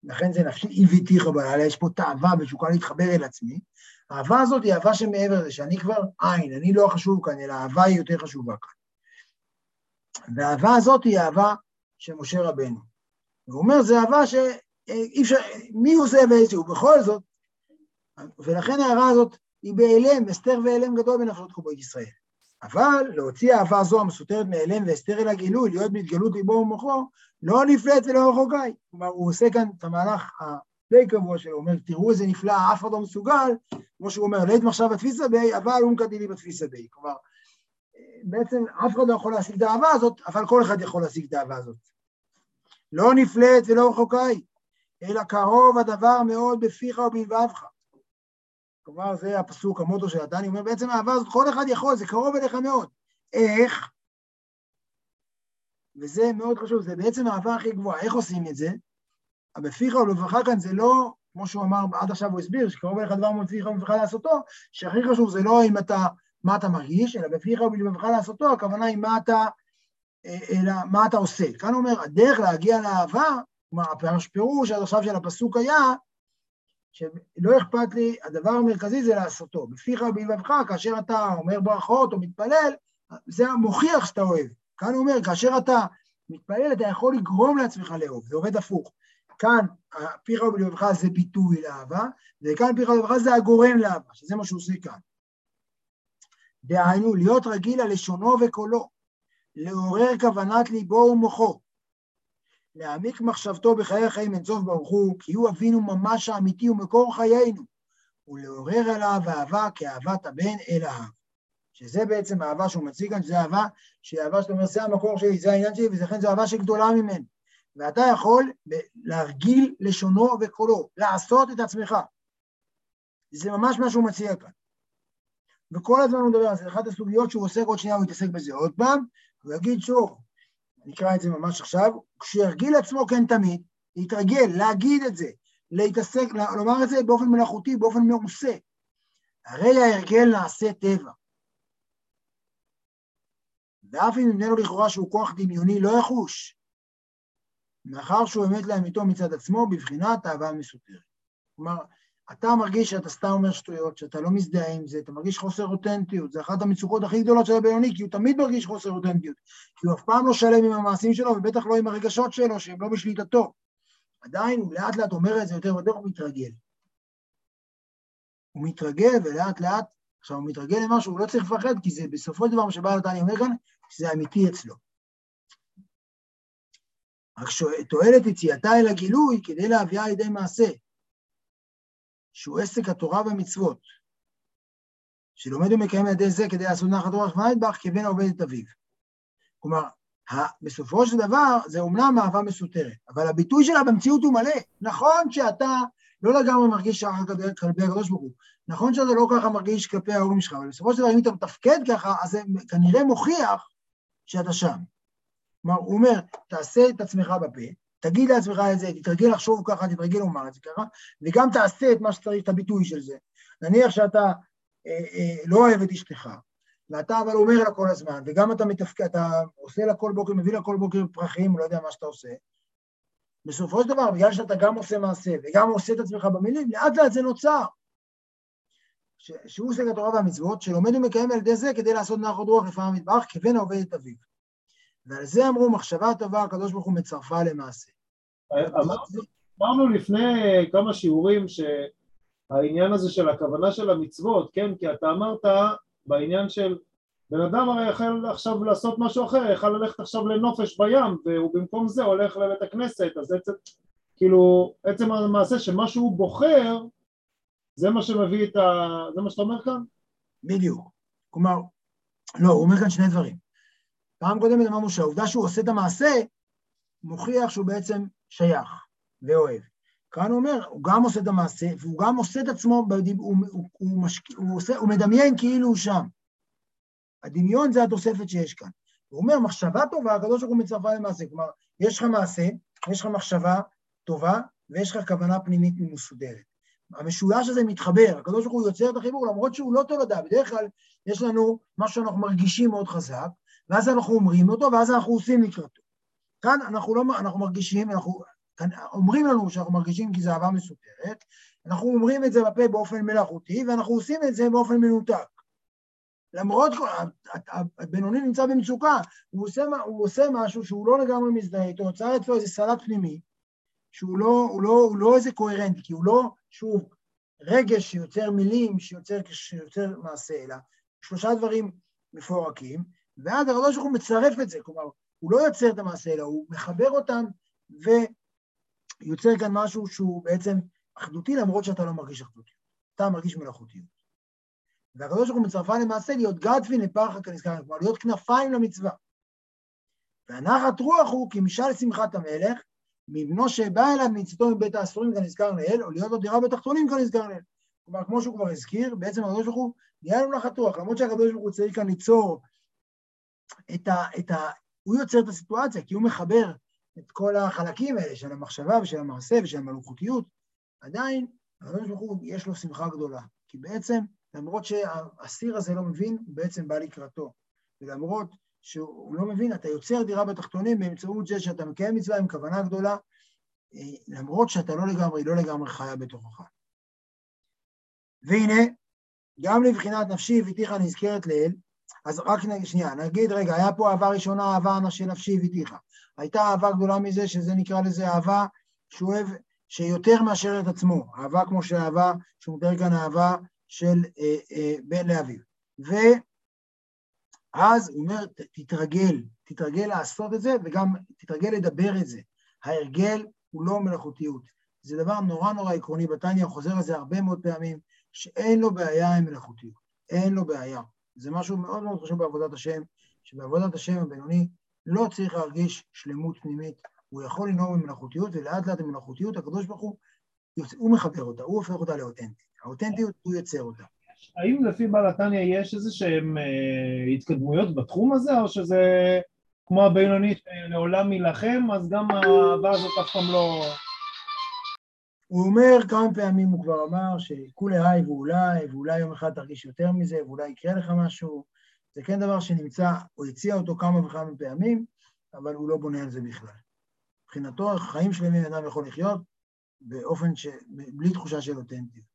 לכן זה נפשי איביתיך בלילה, יש פה תאווה ותשוקה להתחבר אל עצמי. האהבה הזאת היא אהבה שמעבר לזה, שאני כבר עין, אני לא חשוב כאן, אלא האהבה היא יותר חשובה כאן. והאהבה הזאת היא אהבה של משה רבנו. הוא אומר, זה אהבה שאי אפשר, מי זה ואיזה הוא, בכל זאת, ולכן ההערה הזאת היא בהיעלם, הסתר והיעלם גדול בנפשות בית ישראל. אבל להוציא אהבה זו המסותרת מהיעלם והסתר אל הגילוי, להיות בהתגלות ליבו ומוחו, לא נפלט ולא רחוקי. כלומר, הוא עושה כאן את המהלך הדי קבוע שלו, אומר, תראו איזה נפלא, אף אחד לא מסוגל, כמו שהוא אומר, לית מחשב בתפיסה בי, אבל הוא מקדילי בתפיסה בי. כלומר, בעצם אף אחד לא יכול להשיג את האהבה הזאת, אבל כל אחד יכול להשיג את האהבה הזאת. לא נפלט ולא רחוקי, אלא קרוב הדבר מאוד בפיך ובלבבך. כלומר, זה הפסוק, המוטו של הדני, אומר, בעצם האהבה הזאת, כל אחד יכול, זה קרוב אליך מאוד. איך? וזה מאוד חשוב, זה בעצם האהבה הכי גבוהה. איך עושים את זה? בפיך ולבבך כאן זה לא, כמו שהוא אמר, עד עכשיו הוא הסביר, שקרוב אליך דבר מאוד פיך ולבבך לעשותו, שהכי חשוב זה לא אם אתה, מה אתה מרגיש, אלא בפיך ולבבך לעשותו, הכוונה היא מה אתה, אלא מה אתה עושה. כאן הוא אומר, הדרך להגיע לאהבה, כלומר, הפירוש עד עכשיו של הפסוק היה, שלא אכפת לי, הדבר המרכזי זה לעשותו. בפיך ובלבבך, כאשר אתה אומר ברכות או מתפלל, זה מוכיח שאתה אוהב. כאן הוא אומר, כאשר אתה מתפלל, אתה יכול לגרום לעצמך לאהוב, זה עובד הפוך. כאן פיך ובלבבך זה ביטוי לאהבה, וכאן פיך ובלבבך זה הגורם לאהבה, שזה מה שהוא עושה כאן. דהיינו, להיות רגיל על לשונו וקולו, לעורר כוונת ליבו ומוחו, להעמיק מחשבתו בחיי החיים אין סוף ברוך הוא, כי הוא אבינו ממש האמיתי ומקור חיינו, ולעורר עליו אהבה כאהבת הבן אל האב. שזה בעצם האהבה שהוא מציג כאן, שזה אהבה, שהיא אהבה שאתה אומר, זה המקור שלי, זה העניין שלי, ולכן זו אהבה שגדולה ממנו. ואתה יכול להרגיל לשונו וקולו, לעשות את עצמך. זה ממש מה שהוא מציע כאן. וכל הזמן הוא מדבר על זה, אחת הסוגיות שהוא עוסק עוד שנייה, הוא יתעסק בזה עוד פעם, הוא יגיד שוב, נקרא את זה ממש עכשיו, כשירגיל עצמו כן תמיד, להתרגל, להגיד את זה, להתעסק, לומר את זה באופן מלאכותי, באופן מעושה. הרי ההרגל נעשה טבע. ואף אם נמנה לו לכאורה שהוא כוח דמיוני לא יחוש, מאחר שהוא אמת לאמיתו מצד עצמו, בבחינת אהבה מסותרת. כלומר, אתה מרגיש שאתה סתם אומר שטויות, שאתה לא מזדהה עם זה, אתה מרגיש חוסר אותנטיות, זה אחת המצוקות הכי גדולות של הבינוני, כי הוא תמיד מרגיש חוסר אותנטיות, כי הוא אף פעם לא שלם עם המעשים שלו, ובטח לא עם הרגשות שלו, שהם לא בשליטתו. עדיין הוא לאט לאט אומר את זה יותר ויותר, הוא מתרגל. הוא מתרגל ולאט לאט, עכשיו הוא מתרגל למשהו, הוא לא צריך לפחד, כי זה בסופו של דבר מה שבעל התניא אומר כאן, שזה אמיתי אצלו. רק תועלת יציאתה אל הגילוי כדי להביאה לידי מעשה, שהוא עסק התורה והמצוות, שלומד ומקיים על ידי זה כדי לעשות נחת רוח ומטבח כבן העובד את אביו. כלומר, בסופו של דבר זה אומנם אהבה מסותרת, אבל הביטוי שלה במציאות הוא מלא. נכון שאתה לא לגמרי מרגיש שחר כלפי הקדוש ברוך הוא, נכון שאתה לא ככה מרגיש כלפי ההורים שלך, אבל בסופו של דבר אם אתה מתפקד ככה, אז זה כנראה מוכיח שאתה שם. כלומר, הוא אומר, תעשה את עצמך בפה, תגיד לעצמך את זה, תתרגל לחשוב ככה, תתרגל לומר את זה ככה, וגם תעשה את מה שצריך, את הביטוי של זה. נניח שאתה אה, אה, לא אוהב את אשתך, ואתה אבל אומר לה כל הזמן, וגם אתה מתפקד, אתה עושה לה כל בוקר, מביא לה כל בוקר פרחים, לא יודע מה שאתה עושה, בסופו של דבר, בגלל שאתה גם עושה מעשה וגם עושה את עצמך במילים, לאט לאט זה נוצר. שהוא את התורה והמצוות, שלומד ומקיים על ידי זה כדי לעשות נחת רוח לפעם המטבח, כבן העובד את אביו. ועל זה אמרו, מחשבה טובה, הקדוש ברוך הוא מצרפה למעשה. אמרנו לפני כמה שיעורים שהעניין הזה של הכוונה של המצוות, כן, כי אתה אמרת בעניין של בן אדם הרי יכול עכשיו לעשות משהו אחר, יכול ללכת עכשיו לנופש בים והוא במקום זה הולך לבית הכנסת, אז עצם, כאילו עצם המעשה שמה שהוא בוחר זה מה שמביא את ה... זה מה שאתה אומר כאן? בדיוק. כלומר, לא, הוא אומר כאן שני דברים. פעם קודמת אמרנו שהעובדה שהוא עושה את המעשה מוכיח שהוא בעצם שייך ואוהב. כאן הוא אומר, הוא גם עושה את המעשה והוא גם עושה את עצמו, הוא, הוא, הוא, הוא, משק... הוא, עושה, הוא מדמיין כאילו הוא שם. הדמיון זה התוספת שיש כאן. הוא אומר, מחשבה טובה, הקדוש ברוך הוא מצרפה למעשה. כלומר, יש לך מעשה, יש לך מחשבה טובה, ויש לך כוונה פנימית מסודרת. המשולש הזה מתחבר, הקדוש ברוך הוא יוצר את החיבור, למרות שהוא לא תולדה. בדרך כלל יש לנו משהו שאנחנו מרגישים מאוד חזק, ואז אנחנו אומרים אותו, ואז אנחנו עושים לקראתו. כאן אנחנו לא, אנחנו מרגישים, אנחנו, כאן אומרים לנו שאנחנו מרגישים כי זו אהבה מסותרת, אנחנו אומרים את זה בפה באופן מלאכותי, ואנחנו עושים את זה באופן מנותק. למרות, הבינוני נמצא במצוקה, הוא עושה, הוא עושה משהו שהוא לא לגמרי מזדהה איתו, נוצר אצלו איזה סלט פנימי, שהוא לא, הוא לא, הוא לא איזה קוהרנטי, כי הוא לא, שוב, רגש שיוצר מילים, שיוצר, שיוצר מעשה, אלא שלושה דברים מפורקים, ואז הקדוש הוא מצרף את זה, כלומר, הוא לא יוצר את המעשה, אלא הוא מחבר אותם ויוצר כאן משהו שהוא בעצם אחדותי, למרות שאתה לא מרגיש אחדותיות, אתה מרגיש מלאכותיות. והקדוש ברוך הוא מצרפה למעשה להיות גדפין לפרחה כנזכר, כלומר להיות כנפיים למצווה. והנחת רוח הוא כי משל שמחת המלך, מבנו שבא אליו מצאתו מבית האסורים כנזכר לאל, או להיות לו דירה בתחתונים כנזכר לאל. כלומר, כמו שהוא כבר הזכיר, בעצם הקדוש ברוך הוא נהיה לנו נחת רוח, למרות שהקדוש ברוך הוא צריך כאן ליצור את ה, את ה... הוא יוצר את הסיטואציה, כי הוא מחבר את כל החלקים האלה של המחשבה ושל המעשה ושל המלוכותיות, עדיין הקדוש ברוך הוא יש לו שמחה גדולה, כי בעצם למרות שהאסיר הזה לא מבין, הוא בעצם בא לקראתו. ולמרות שהוא לא מבין, אתה יוצר דירה בתחתונים באמצעות זה שאתה מקיים מצווה עם כוונה גדולה, למרות שאתה לא לגמרי, לא לגמרי חיה בתוכך. והנה, גם לבחינת נפשי הביתיך נזכרת לאל, אז רק שנייה, נגיד, רגע, היה פה אהבה ראשונה, אהבה של נפשי הביתיך. הייתה אהבה גדולה מזה, שזה נקרא לזה אהבה שהוא אוהב, שיותר מאשר את עצמו. אהבה כמו שאהבה, שהוא מתאר כאן אהבה של אה, אה, בן לאביו. ואז הוא אומר, תתרגל, תתרגל לעשות את זה וגם תתרגל לדבר את זה. ההרגל הוא לא מלאכותיות. זה דבר נורא נורא עקרוני בתניא, חוזר על זה הרבה מאוד פעמים, שאין לו בעיה עם מלאכותיות. אין לו בעיה. זה משהו מאוד מאוד חשוב בעבודת השם, שבעבודת השם הבינוני לא צריך להרגיש שלמות פנימית, הוא יכול לנהוג במלאכותיות, ולאט לאט המלאכותיות, הקדוש ברוך הוא, הוא מחבר אותה, הוא הופך אותה לאותנטית. האותנטיות, הוא יוצר אותה. האם לפי בעל התניא יש איזה שהן אה, התקדמויות בתחום הזה, או שזה כמו הבינונית לעולם יילחם, אז גם האהבה הזאת אף פעם לא... הוא אומר כמה פעמים, הוא כבר אמר שכולי היי ואולי, ואולי יום אחד תרגיש יותר מזה, ואולי יקרה לך משהו. זה כן דבר שנמצא, הוא הציע אותו כמה וכמה פעמים, אבל הוא לא בונה על זה בכלל. מבחינתו, חיים שלמים אדם יכול לחיות באופן ש... בלי תחושה של אותנטיות.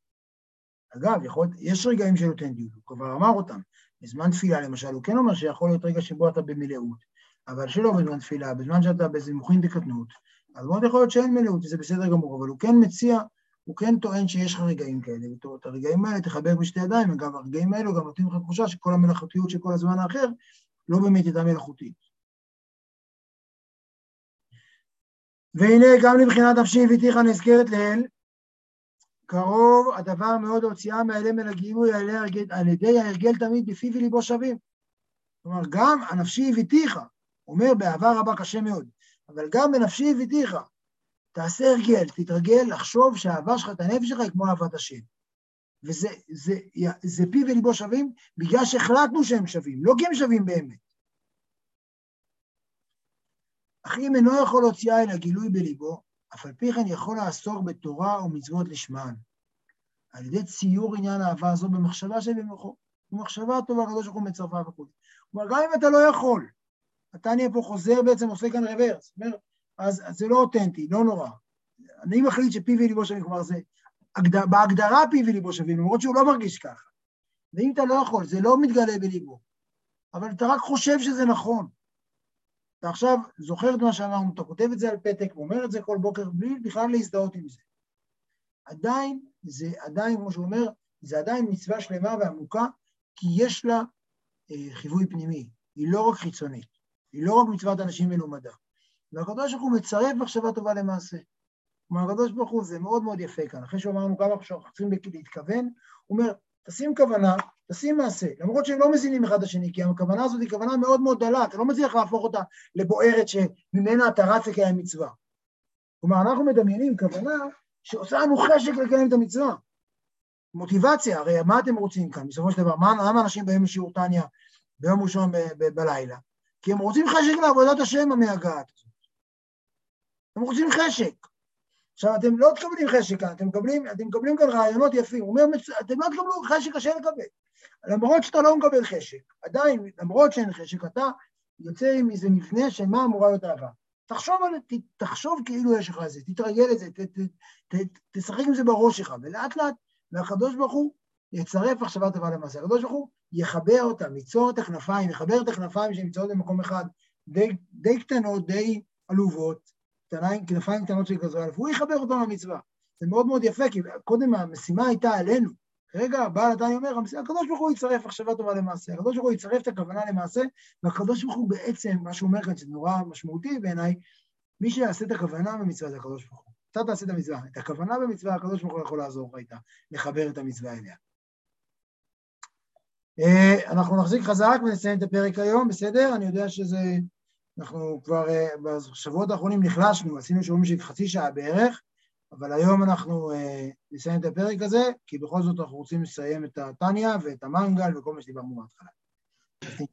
אגב, יכול, יש רגעים של אותנטיות, הוא כבר אמר אותם. בזמן תפילה, למשל, הוא כן אומר שיכול להיות רגע שבו אתה במלאות, אבל שלא בזמן תפילה, בזמן שאתה באיזה מוחין דקטנות, אז מאוד יכול להיות שאין מלאות, וזה בסדר גמור, אבל הוא כן מציע, הוא כן טוען שיש לך רגעים כאלה, ואת הרגעים האלה תחבק בשתי ידיים, אגב, הרגעים האלו גם נותנים לך תחושה שכל המלאכותיות של כל הזמן האחר לא באמת הייתה מלאכותית. והנה גם לבחינת נפשי הביתיך נזכרת לאל, קרוב הדבר מאוד הוציאה מהאלם אל הגילוי על ידי ההרגל תמיד בפיו וליבו שווים. כלומר, גם הנפשי הביתיך, אומר באהבה רבה קשה מאוד, אבל גם בנפשי הביתיך, תעשה הרגל, תתרגל לחשוב שהאהבה שלך, את הנפש שלך, היא כמו אהבת השם. וזה זה, זה, זה פיו וליבו שווים בגלל שהחלטנו שהם שווים, לא כי הם שווים באמת. אך אם אינו יכול להוציאה אל הגילוי בליבו, אף על פי כן יכול לעסוק בתורה ומצוות לשמן, על ידי ציור עניין האהבה הזו במחשבה שבמוחו, במחשבה טובה, הקדוש ברוך הוא מצרפה וכו'. כלומר, גם אם אתה לא יכול, נהיה פה חוזר בעצם, עושה כאן רוורס, אומר, אז, אז זה לא אותנטי, לא נורא. אני מחליט שפי וליבו שווים, כלומר זה, הגדר, בהגדרה פי וליבו שווים, למרות שהוא לא מרגיש ככה. ואם אתה לא יכול, זה לא מתגלה בליבו, אבל אתה רק חושב שזה נכון. אתה עכשיו זוכר את מה שאמרנו, אתה כותב את זה על פתק ואומר את זה כל בוקר בלי בכלל להזדהות עם זה. עדיין, זה עדיין, כמו שהוא אומר, זה עדיין מצווה שלמה ועמוקה, כי יש לה אה, חיווי פנימי, היא לא רק חיצונית, היא לא רק מצוות אנשים מלומדה. והקדוש ברוך הוא מצרף מחשבה טובה למעשה. כלומר, הקדוש ברוך הוא, זה מאוד מאוד יפה כאן, אחרי שאמרנו כמה שאנחנו צריכים להתכוון, הוא אומר, תשים כוונה, תשים מעשה, למרות שהם לא מזינים אחד את השני, כי הכוונה הזאת היא כוונה מאוד מאוד דלה, אתה לא מצליח להפוך אותה לבוערת שממנה אתה רץ לקיים מצווה. כלומר, אנחנו מדמיינים כוונה שעושה לנו חשק לקיים את המצווה. מוטיבציה, הרי מה אתם רוצים כאן? בסופו של דבר, מה, למה אנשים באים לשיעור טניה ביום ראשון בלילה? כי הם רוצים חשק לעבודת השם המייגעת הזאת. הם רוצים חשק. עכשיו, אתם לא תקבלים חשק כאן, אתם מקבלים, אתם מקבלים כאן רעיונות יפים. הוא אומר, אתם לא תקבלו חשק קשה לקבל. למרות שאתה לא מקבל חשק, עדיין, למרות שאין חשק, אתה יוצא עם איזה מבנה של מה אמורה להיות אהבה. תחשוב על תחשוב כאילו יש לך את זה, תתרגל את זה, ת, ת, ת, תשחק עם זה בראש שלך, ולאט לאט, והקדוש ברוך הוא יצרף מחשבה טובה למעשה. הקדוש ברוך הוא יחבר אותם, ייצור את הכנפיים, יחבר את הכנפיים שנמצאות במקום אחד, די, די קטנות, די עלובות, כנפיים קטנות של גזרה, והוא יחבר אותם למצווה. זה מאוד מאוד יפה, כי קודם המשימה הייתה עלינו. כרגע הבעל התניא אומר, הקדוש ברוך הוא יצרף מחשבה טובה למעשה, הקדוש ברוך הוא יצרף את הכוונה למעשה, והקדוש ברוך הוא בעצם, מה שהוא אומר כאן, שזה נורא משמעותי בעיניי, מי שיעשה את הכוונה במצווה זה הקדוש ברוך הוא. אתה תעשה את המצווה, את הכוונה במצווה, הקדוש ברוך הוא יכול לעזור לך איתה, לחבר את המצווה אליה. אה, אנחנו נחזיק חזק ונסיים את הפרק היום, בסדר? אני יודע שזה... אנחנו כבר אה, בשבועות האחרונים נחלשנו, עשינו שיעורים של חצי שעה בערך, אבל היום אנחנו אה, נסיים את הפרק הזה, כי בכל זאת אנחנו רוצים לסיים את הטניה ואת המנגל וכל מה שדיברנו בהתחלה.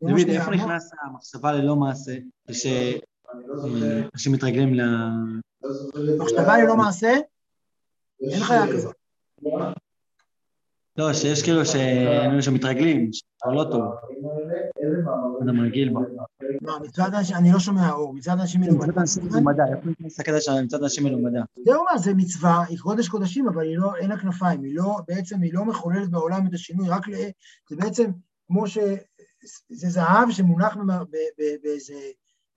דוד, איפה נכנס המחשבה ללא מעשה, כשאנשים מתרגלים ל... מחשבה ללא מעשה? אין חיה כזאת. לא, שיש כאילו שמתרגלים, שכבר לא טוב. אדם רגיל בה. לא, מצוות אנשים, אני לא שומע אור, מצוות אנשים מלומדה. מצוות אנשים מלומדה, איפה נכנס הקטע של מצוות אנשים מלומדה? זהו מה, זה מצווה, היא קודש קודשים, אבל היא לא, אין לה כנפיים, היא לא, בעצם היא לא מחוללת בעולם את השינוי, רק ל... זה בעצם כמו ש... זה זהב שמונח באיזה...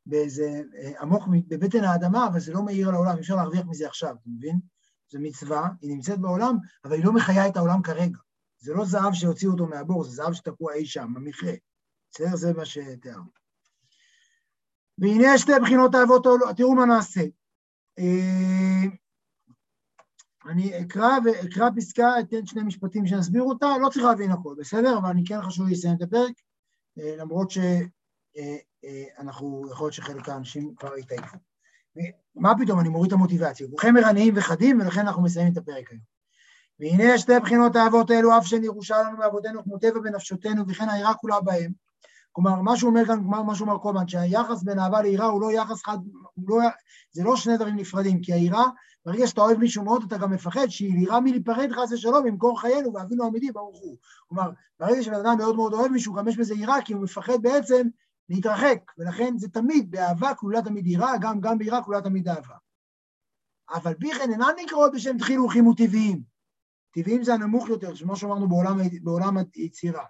באיזה אה, עמוק בבטן האדמה, אבל זה לא מאיר על העולם, אי אפשר להרוויח מזה עכשיו, אתה מבין? זו מצווה, היא נמצאת בעולם, אבל היא לא מחיה את העולם כרגע. זה לא זהב שהוציאו אותו מהבור, זה זהב שתקוע אי שם, במכרה. בסדר? זה מה שתיארנו. והנה שתי בחינות האבות העולות, תראו מה נעשה. אה, אני אקרא ואקרא פסקה, אתן שני משפטים שנסביר אותה, לא צריך להבין הכל, בסדר? אבל אני כן חשוב לסיים את הפרק, אה, למרות שאנחנו, אה, יכול להיות שחלק האנשים כבר התעייפו. מה פתאום, אני מוריד את המוטיבציה. כולכם ערניים וחדים, ולכן אנחנו מסיימים את הפרק היום. והנה שתי בחינות האבות האלו, אף שנירושה לנו מאבותינו כמו טבע בנפשותנו, וכן העירה כולה בהם. כלומר, מה שהוא אומר כאן, מה שהוא אומר קודם, שהיחס בין אהבה ליראה הוא לא יחס חד, לא, זה לא שני דברים נפרדים, כי היראה, ברגע שאתה אוהב מישהו מאוד, אתה גם מפחד שיראה מלהיפרד חס ושלום במקור חיינו ואבינו אמיתי, ברוך הוא. כלומר, ברגע שבן אדם מאוד מאוד אוהב מישהו, גם יש בזה יראה, כי הוא מפחד בעצם להתרחק, ולכן זה תמיד, באהבה כלולה תמיד יראה, גם, גם ביראה כלולה תמיד אהבה. אבל ביכן אינן נקראות בשם תחילו וחימו טבעיים. זה הנמוך יותר, כמו שאמרנו בעולם, בעולם היצירה.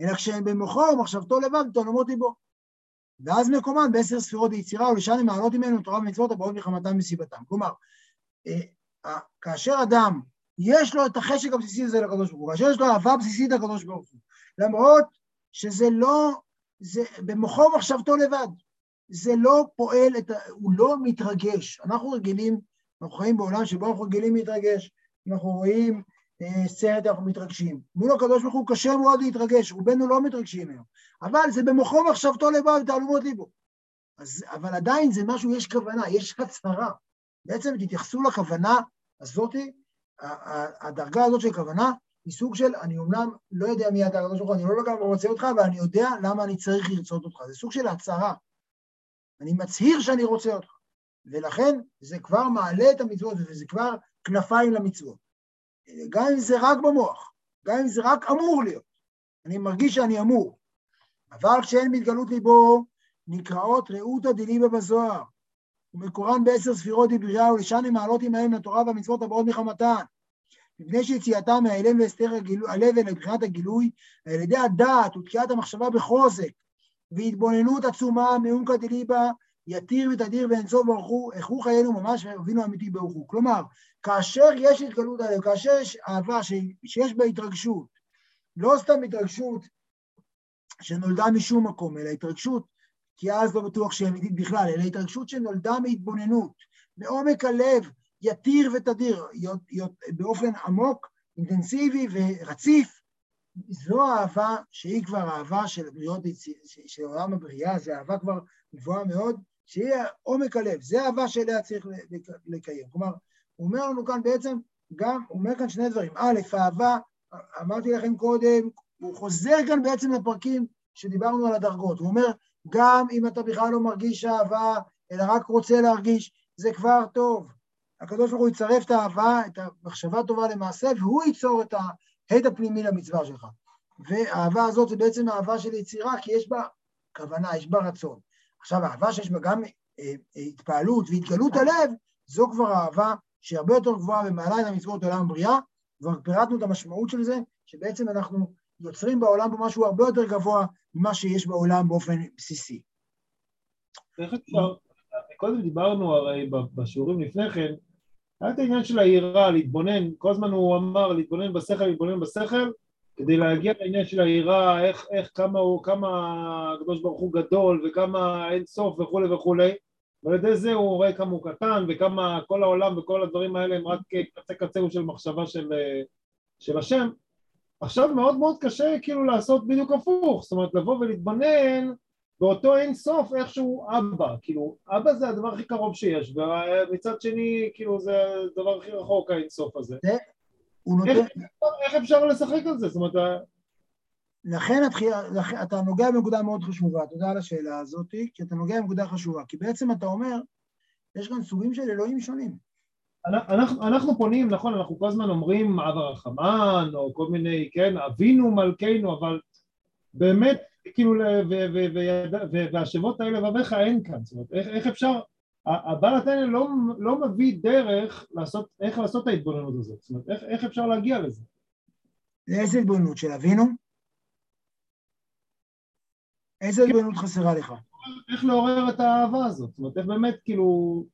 אלא כשהם במוחו ומחשבתו לבד בתעלומות ליבו. ואז מקומן בעשר ספירות ביצירה ולשם הם מעלות ממנו תורה ומצוות הבאות מחמתם וסיבתם. כלומר, אה, כאשר אדם יש לו את החשק הבסיסי הזה לקדוש ברוך הוא, כאשר יש לו אהבה בסיסית לקדוש ברוך הוא, למרות שזה לא, זה במוחו ומחשבתו לבד. זה לא פועל, את. הוא לא מתרגש. אנחנו רגילים, אנחנו חיים בעולם שבו אנחנו רגילים להתרגש. אנחנו רואים אה, סרט, אנחנו מתרגשים. מול הקדוש ברוך הוא קשה מאוד להתרגש, רובנו לא מתרגשים היום. אבל זה במוחו מחשבתו לבד ותעלומות ליבו. אז, אבל עדיין זה משהו, יש כוונה, יש הצהרה. בעצם תתייחסו לכוונה הזאתי, הדרגה הזאת של כוונה היא סוג של, אני אומנם לא יודע מי אתה הקדוש ברוך הוא, אני לא לגמרי רוצה אותך, אבל אני יודע למה אני צריך לרצות אותך. זה סוג של הצהרה. אני מצהיר שאני רוצה אותך. ולכן זה כבר מעלה את המצוות, וזה כבר כנפיים למצוות. גם אם זה רק במוח, גם אם זה רק אמור להיות. אני מרגיש שאני אמור. אבל כשאין מתגלות ליבו, נקראות רעותא דליבא בזוהר, ומקורן בעשר ספירות דבריהו, לשם הם מעלות עמהם לתורה והמצוות הבאות מחמתן. מפני שיציאתם מהאלם והסתר הלבל לבחינת הגילוי, על ידי הדעת ותקיעת המחשבה בחוזק, והתבוננות עצומה מעומקא דליבה, יתיר ותדיר ואינסוף ברוך הוא, איכו חיינו ממש ואבינו אמיתי ברוך הוא. כלומר, כאשר יש התגלות עליהם, כאשר יש אהבה שיש בה התרגשות, לא סתם התרגשות שנולדה משום מקום, אלא התרגשות, כי אז לא בטוח שהיא אמיתית בכלל, אלא התרגשות שנולדה מהתבוננות, מעומק הלב, יתיר ותדיר, באופן עמוק, אינטנסיבי ורציף. זו אהבה שהיא כבר אהבה של בריאות, של עולם הבריאה, זו אהבה כבר גבוהה מאוד, שהיא עומק הלב, זה אהבה שאליה צריך לקיים. כלומר, הוא אומר לנו כאן בעצם, גם, הוא אומר כאן שני דברים. א', אהבה, אמרתי לכם קודם, הוא חוזר כאן בעצם לפרקים שדיברנו על הדרגות. הוא אומר, גם אם אתה בכלל לא מרגיש אהבה, אלא רק רוצה להרגיש, זה כבר טוב. הקדוש ברוך הוא יצרף את האהבה, את המחשבה הטובה למעשה, והוא ייצור את ההד הפנימי למצווה שלך. והאהבה הזאת זה בעצם אהבה של יצירה, כי יש בה כוונה, יש בה רצון. עכשיו, האהבה שיש בה גם אה, אה, התפעלות והתגלות הלב, זו כבר אהבה שהיא הרבה יותר גבוהה ומעלה את המצוות עולם הבריאה, כבר פירטנו את המשמעות של זה, שבעצם אנחנו יוצרים בעולם פה משהו הרבה יותר גבוה ממה שיש בעולם באופן בסיסי. איך אפשר, קודם דיברנו הרי בשיעורים לפני כן, היה את העניין של היראה, להתבונן, כל הזמן הוא אמר להתבונן בשכל, להתבונן בשכל, כדי להגיע לעניין של היראה, איך, איך, כמה הוא, כמה הקדוש ברוך הוא גדול וכמה אין סוף וכולי וכולי. ועל ידי זה הוא רואה כמה הוא קטן וכמה כל העולם וכל הדברים האלה הם רק קצה קצהו של מחשבה של, של השם. עכשיו מאוד מאוד קשה כאילו לעשות בדיוק הפוך, זאת אומרת לבוא ולהתבונן באותו אין סוף איכשהו אבא, כאילו אבא זה הדבר הכי קרוב שיש ומצד שני כאילו זה הדבר הכי רחוק האין סוף הזה איך, איך אפשר לשחק על זה? זאת אומרת... לכן אתה נוגע בנקודה מאוד חשובה, תודה על השאלה הזאת, כי אתה נוגע בנקודה חשובה, כי בעצם אתה אומר, יש כאן סוגים של אלוהים שונים. אנחנו, אנחנו פונים, נכון, אנחנו כל הזמן אומרים אב הרחמן, או כל מיני, כן, אבינו מלכנו, אבל באמת, כאילו, והשמות האלה לבביך אין כאן, זאת אומרת, איך, איך אפשר, הבעל התניא לא, לא מביא דרך לעשות, איך לעשות את ההתבוננות הזאת, זאת אומרת, איך, איך אפשר להגיע לזה? לאיזה התבוננות? של אבינו? איזה התבוננות חסרה לך? איך לעורר את האהבה הזאת, זאת אומרת, איך באמת, כאילו,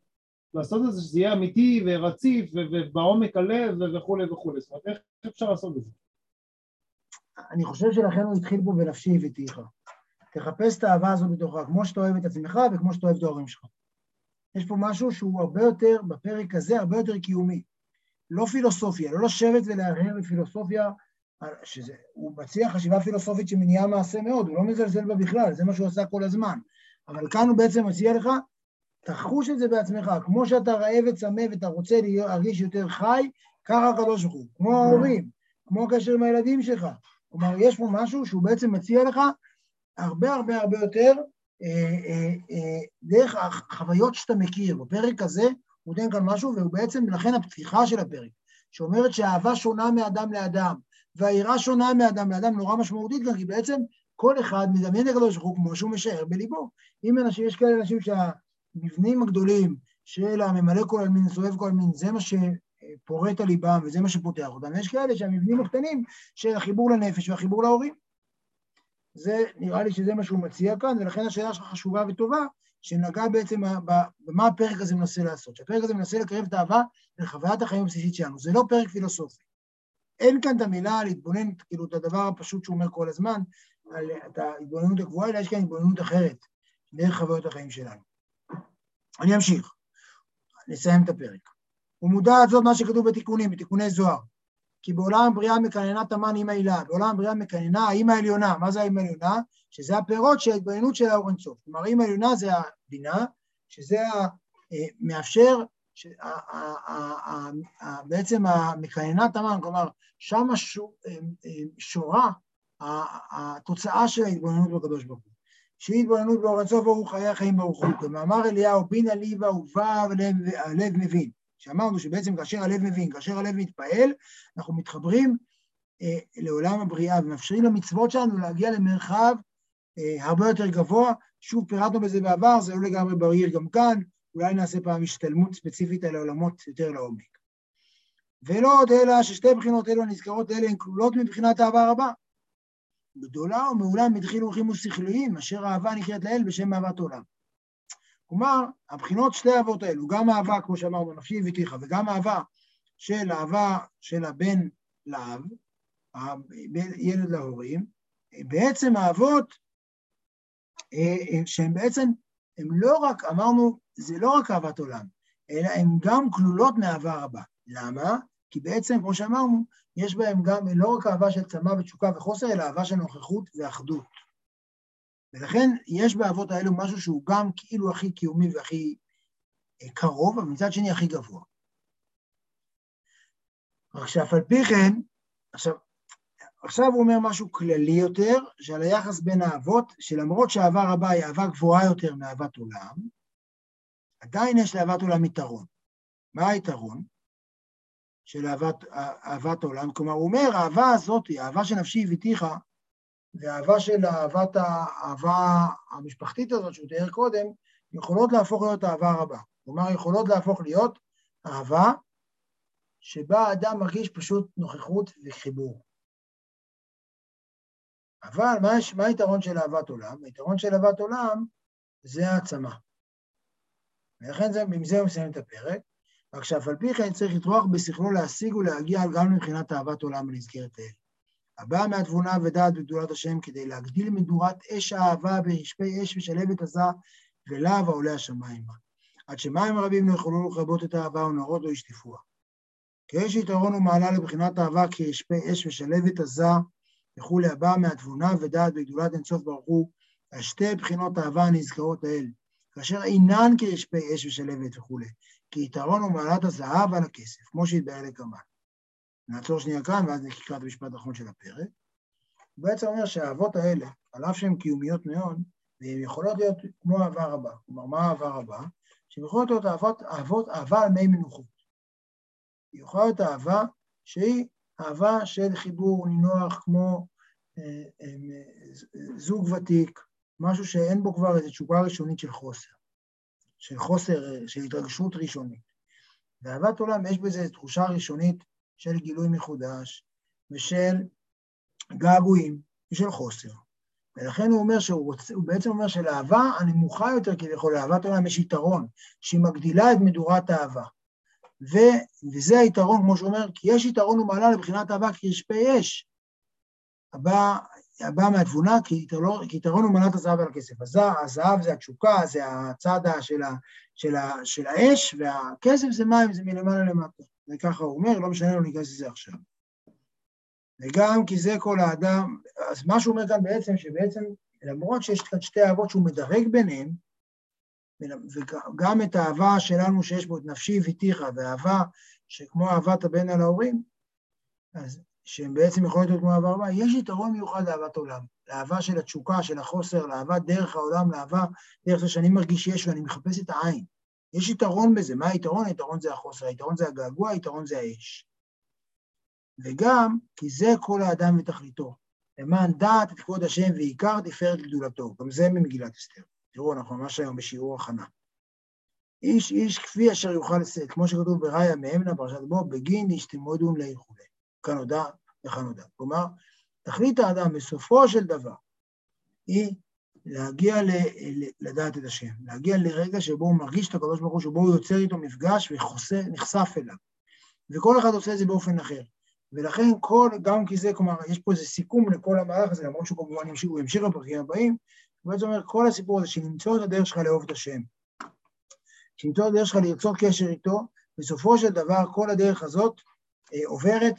לעשות את זה שזה יהיה אמיתי ורציף ובעומק הלב וכולי וכולי, זאת אומרת, איך אפשר לעשות את זה? אני חושב שלכן הוא התחיל פה בנפשי הבאתיך. תחפש את האהבה הזאת בתוכה, כמו שאתה אוהב את עצמך וכמו שאתה אוהב את ההורים שלך. יש פה משהו שהוא הרבה יותר, בפרק הזה, הרבה יותר קיומי. לא פילוסופיה, לא לשבת ולהרהר בפילוסופיה, שהוא מציע חשיבה פילוסופית שמניעה מעשה מאוד, הוא לא מזלזל בה בכלל, זה מה שהוא עשה כל הזמן. אבל כאן הוא בעצם מציע לך, תחוש את זה בעצמך, כמו שאתה רעב וצמא ואתה רוצה להרגיש יותר חי, ככה הקדוש ברוך הוא, כמו ההורים, כמו הקשר עם הילדים שלך. כלומר, יש פה משהו שהוא בעצם מציע לך הרבה הרבה הרבה יותר דרך החוויות שאתה מכיר. בפרק הזה הוא נותן כאן משהו, והוא בעצם, לכן הפתיחה של הפרק, שאומרת שהאהבה שונה מאדם לאדם, והיראה שונה מאדם לאדם, נורא משמעותית כי בעצם כל אחד מדמיין את הקדוש ברוך הוא כמו שהוא משער בליבו. אם אנשים, יש כאלה אנשים שהמבנים הגדולים של הממלא כל עלמין, סובב כל עלמין, זה מה שפורט על ליבם וזה מה שפותח אותם. יש כאלה שהמבנים הקטנים של החיבור לנפש והחיבור להורים. זה, נראה לי שזה מה שהוא מציע כאן, ולכן השאלה שלך חשובה וטובה, שנגע בעצם במה הפרק הזה מנסה לעשות. שהפרק הזה מנסה לקרב את האהבה לחוויית החיים הבסיסית שלנו. זה לא פרק פילוסופי. אין כאן את המילה להתבונן, כאילו, את הדבר הפשוט שהוא אומר כל הזמן, על את ההתבוננות הגבוהה, אלא יש כאן התבוננות אחרת, דרך חוויות החיים שלנו. אני אמשיך, נסיים את הפרק. הוא מודע זאת מה שכתוב בתיקונים, בתיקוני זוהר. כי בעולם הבריאה מקננה תמן אימא הילה, בעולם הבריאה מקננה האימא העליונה. מה זה האימא העליונה? שזה הפירות של ההתבוננות של האור אינסוף. כלומר, האימא העליונה זה הבינה, שזה מאפשר, בעצם המקננה תמן, כלומר, שם שורה התוצאה של ההתבוננות בקדוש ברוך הוא. שהיא התבוננות באור אינסוף ברוך חיי החיים ברוך הוא. כמאמר אליהו, בינה לי ואהובה והלב מבין. שאמרנו שבעצם כאשר הלב מבין, כאשר הלב מתפעל, אנחנו מתחברים אה, לעולם הבריאה ומאפשרים למצוות שלנו להגיע למרחב אה, הרבה יותר גבוה. שוב, פירטנו בזה בעבר, זה לא לגמרי בריר גם כאן, אולי נעשה פעם השתלמות ספציפית על העולמות יותר לעומק. ולא עוד אלא ששתי בחינות אלו הנזכרות האלה הן כלולות מבחינת אהבה רבה. גדולה ומעולה מדחילו הולכים ושכליים, אשר האהבה נקראת לאל בשם אהבת עולם. כלומר, הבחינות שתי האהבות האלו, גם אהבה, כמו שאמרנו, נפשי וטיחה, וגם אהבה של אהבה של הבן לאב, ילד להורים, בעצם האהבות אה, שהן בעצם, הן לא רק, אמרנו, זה לא רק אהבת עולם, אלא הן גם כלולות מאהבה רבה. למה? כי בעצם, כמו שאמרנו, יש בהן גם לא רק אהבה של צמא ותשוקה וחוסר, אלא אהבה של נוכחות ואחדות. ולכן יש באבות האלו משהו שהוא גם כאילו הכי קיומי והכי אה, קרוב, אבל מצד שני הכי גבוה. שאף על פי כן, עכשיו, עכשיו הוא אומר משהו כללי יותר, שעל היחס בין האבות, שלמרות שאהבה רבה היא אהבה גבוהה יותר מאהבת עולם, עדיין יש לאהבת עולם יתרון. מה היתרון של אהבת, אהבת עולם? כלומר, הוא אומר, האהבה הזאת, האהבה שנפשי הביתיך, והאהבה של אהבת האהבה המשפחתית הזאת שהוא תיאר קודם, יכולות להפוך להיות אהבה רבה. כלומר, יכולות להפוך להיות אהבה שבה האדם מרגיש פשוט נוכחות וחיבור. אבל מה, מה היתרון של אהבת עולם? היתרון של אהבת עולם זה העצמה. ולכן זה, עם זה הוא מסיים את הפרק. רק שאף על פי כן צריך לטרוח בשכלו להשיג ולהגיע גם מבחינת אהבת עולם הנזכרת האלה. הבאה מהתבונה ודעת בגדולת השם כדי להגדיל מדורת אש האהבה ברשפי אש ושלבת עזה ולהב העולה השמיימה. עד שמים רבים לא יכולו לכבות את האהבה ונרות לא ישטפוה. כי יש יתרון ומעלה לבחינת אהבה כרשפי אש ושלבת עזה וכולי הבאה מהתבונה ודעת בגדולת אינסוף ברוך הוא על שתי בחינות אהבה הנזכרות האל, כאשר אינן כרשפי אש ושלבת וכולי, כי יתרון ומעלת הזהב על הכסף, כמו שהתבהר לקמן. נעצור שנייה כאן, ואז נקרא את המשפט האחרון של הפרק. הוא בעצם אומר שהאהבות האלה, על אף שהן קיומיות מאוד, והן יכולות להיות כמו אהבה רבה. כלומר, מה אהבה רבה? שהן יכולות להיות אהבות, אהבות, אהבה על מי מנוחות. היא יכולה להיות אהבה שהיא אהבה של חיבור נינוח כמו אה, אה, זוג ותיק, משהו שאין בו כבר איזו תשוקה ראשונית של חוסר, של חוסר, של התרגשות ראשונית. ואהבת עולם, יש בזה תחושה ראשונית של גילוי מחודש ושל געגועים ושל חוסר. ולכן הוא אומר שהוא רוצה, הוא בעצם אומר שלאהבה הנמוכה יותר כביכול, לאהבת העולם יש יתרון, שהיא מגדילה את מדורת האהבה. ו, וזה היתרון, כמו שהוא אומר, כי יש יתרון ומעלה לבחינת אהבה כרשפי אש. הבא, הבא מהתבונה, כי יתרון ומעלת הזהב על הכסף. הזהב זה התשוקה, זה הצד של, ה, של, ה, של האש, והכסף זה מים, זה מלמעלה למטה. וככה הוא אומר, לא משנה, לא ניכנס לזה עכשיו. וגם כי זה כל האדם, אז מה שהוא אומר כאן בעצם, שבעצם למרות שיש כאן שתי אהבות שהוא מדרג ביניהם, וגם את האהבה שלנו שיש בו את נפשי והתיכה, ואהבה שכמו אהבת הבן על ההורים, אז שהן בעצם יכולות להיות כמו אהבה רבה, יש יתרון מיוחד לאהבת עולם, לאהבה של התשוקה, של החוסר, לאהבה דרך העולם, לאהבה דרך זה שאני מרגיש יש ואני מחפש את העין. יש יתרון בזה. מה היתרון? היתרון זה החוסר, היתרון זה הגעגוע, היתרון זה האש. וגם כי זה כל האדם ותכליתו, למען דעת את כבוד השם ועיקר תפארת גדולתו. גם זה ממגילת אסתר. תראו, אנחנו ממש היום בשיעור הכנה. איש איש כפי אשר יוכל לשאת, כמו שכתוב בראיה מאמנה, פרשת בו, בגין איש תמודון לאיחולי. כאן הודע וכאן הודע. כלומר, תכלית האדם בסופו של דבר היא להגיע ל, לדעת את השם, להגיע לרגע שבו הוא מרגיש את הקדוש ברוך הוא, שבו הוא יוצר איתו מפגש ונחשף אליו. וכל אחד עושה את זה באופן אחר. ולכן כל, גם כי זה, כלומר, יש פה איזה סיכום לכל המהלך הזה, למרות שהוא כמובן ימשיך, הוא ימשיך בפרקים הבאים, הוא בעצם אומר, כל הסיפור הזה של למצוא את הדרך שלך לאהוב את השם, למצוא את הדרך שלך לרצות קשר איתו, בסופו של דבר כל הדרך הזאת אה, עוברת,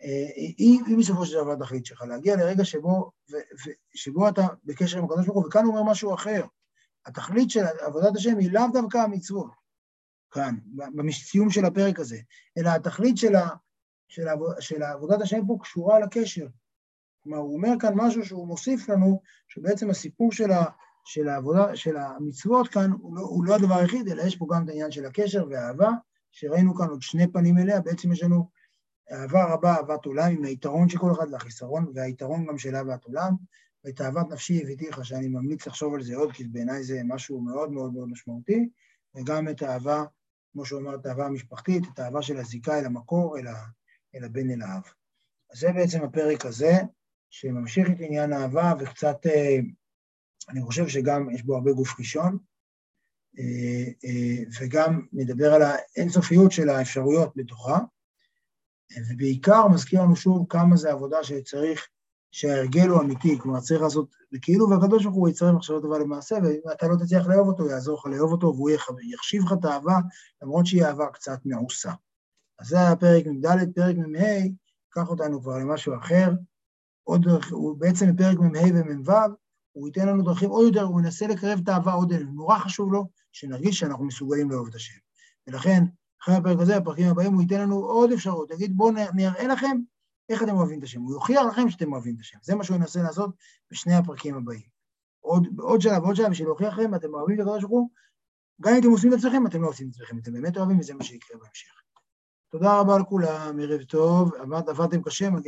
היא, היא בסופו של דבר התכלית שלך, להגיע לרגע שבו, ו, ו, שבו אתה בקשר עם הקדוש ברוך הוא, וכאן הוא אומר משהו אחר. התכלית של עבודת השם היא לאו דווקא המצוות, כאן, בסיום של הפרק הזה, אלא התכלית של, ה, של, העבוד, של עבודת השם פה קשורה לקשר. כלומר, הוא אומר כאן משהו שהוא מוסיף לנו, שבעצם הסיפור של, ה, של, העבודה, של המצוות כאן הוא לא, הוא לא הדבר היחיד, אלא יש פה גם את העניין של הקשר והאהבה, שראינו כאן עוד שני פנים אליה, בעצם יש לנו אהבה רבה, אהבת עולם, עם היתרון של כל אחד והחיסרון, והיתרון גם של אהבת עולם, ואת אהבת נפשי הביתיך, שאני ממליץ לחשוב על זה עוד, כי בעיניי זה משהו מאוד מאוד מאוד משמעותי, וגם את האהבה, כמו שהוא אמר, את האהבה המשפחתית, את האהבה של הזיקה אל המקור, אל, ה, אל הבן אל האב. אז זה בעצם הפרק הזה, שממשיך את עניין האהבה, וקצת, אה, אני חושב שגם יש בו הרבה גוף ראשון, אה, אה, וגם מדבר על האינסופיות של האפשרויות בתוכה, ובעיקר מזכיר לנו שוב כמה זה עבודה שצריך, שההרגל הוא אמיתי, כלומר צריך לעשות, וכאילו והקדוש ברוך הוא יצטרך מחשבות טובה למעשה, ואם אתה לא תצליח לאהוב אותו, יעזור לך לאהוב אותו, והוא יחשיב לך את האהבה, למרות שהיא אהבה קצת מעושה. אז זה היה פרק מ"ד, פרק מ"ה, קח אותנו כבר למשהו אחר. עוד, הוא בעצם בפרק מ"ה ומ"ו, הוא ייתן לנו דרכים עוד יותר, הוא ינסה לקרב את האהבה עוד אלינו. נורא חשוב לו שנרגיש שאנחנו מסוגלים לאהוב את השם. ולכן, אחרי הפרק הזה, הפרקים הבאים, הוא ייתן לנו עוד אפשרות, יגיד בואו נראה לכם איך אתם אוהבים את השם, הוא יוכיח לכם שאתם אוהבים את השם. זה מה שהוא ינסה לעשות בשני הפרקים הבאים. עוד, עוד שלב ועוד שלב, בשביל להוכיח לכם, אתם אוהבים את הקדוש ברוך הוא, גם אם אתם עושים את עצמכם, אתם לא עושים את עצמכם, אתם באמת אוהבים, וזה מה שיקרה בהמשך. תודה רבה לכולם, ערב טוב, עבדתם קשה,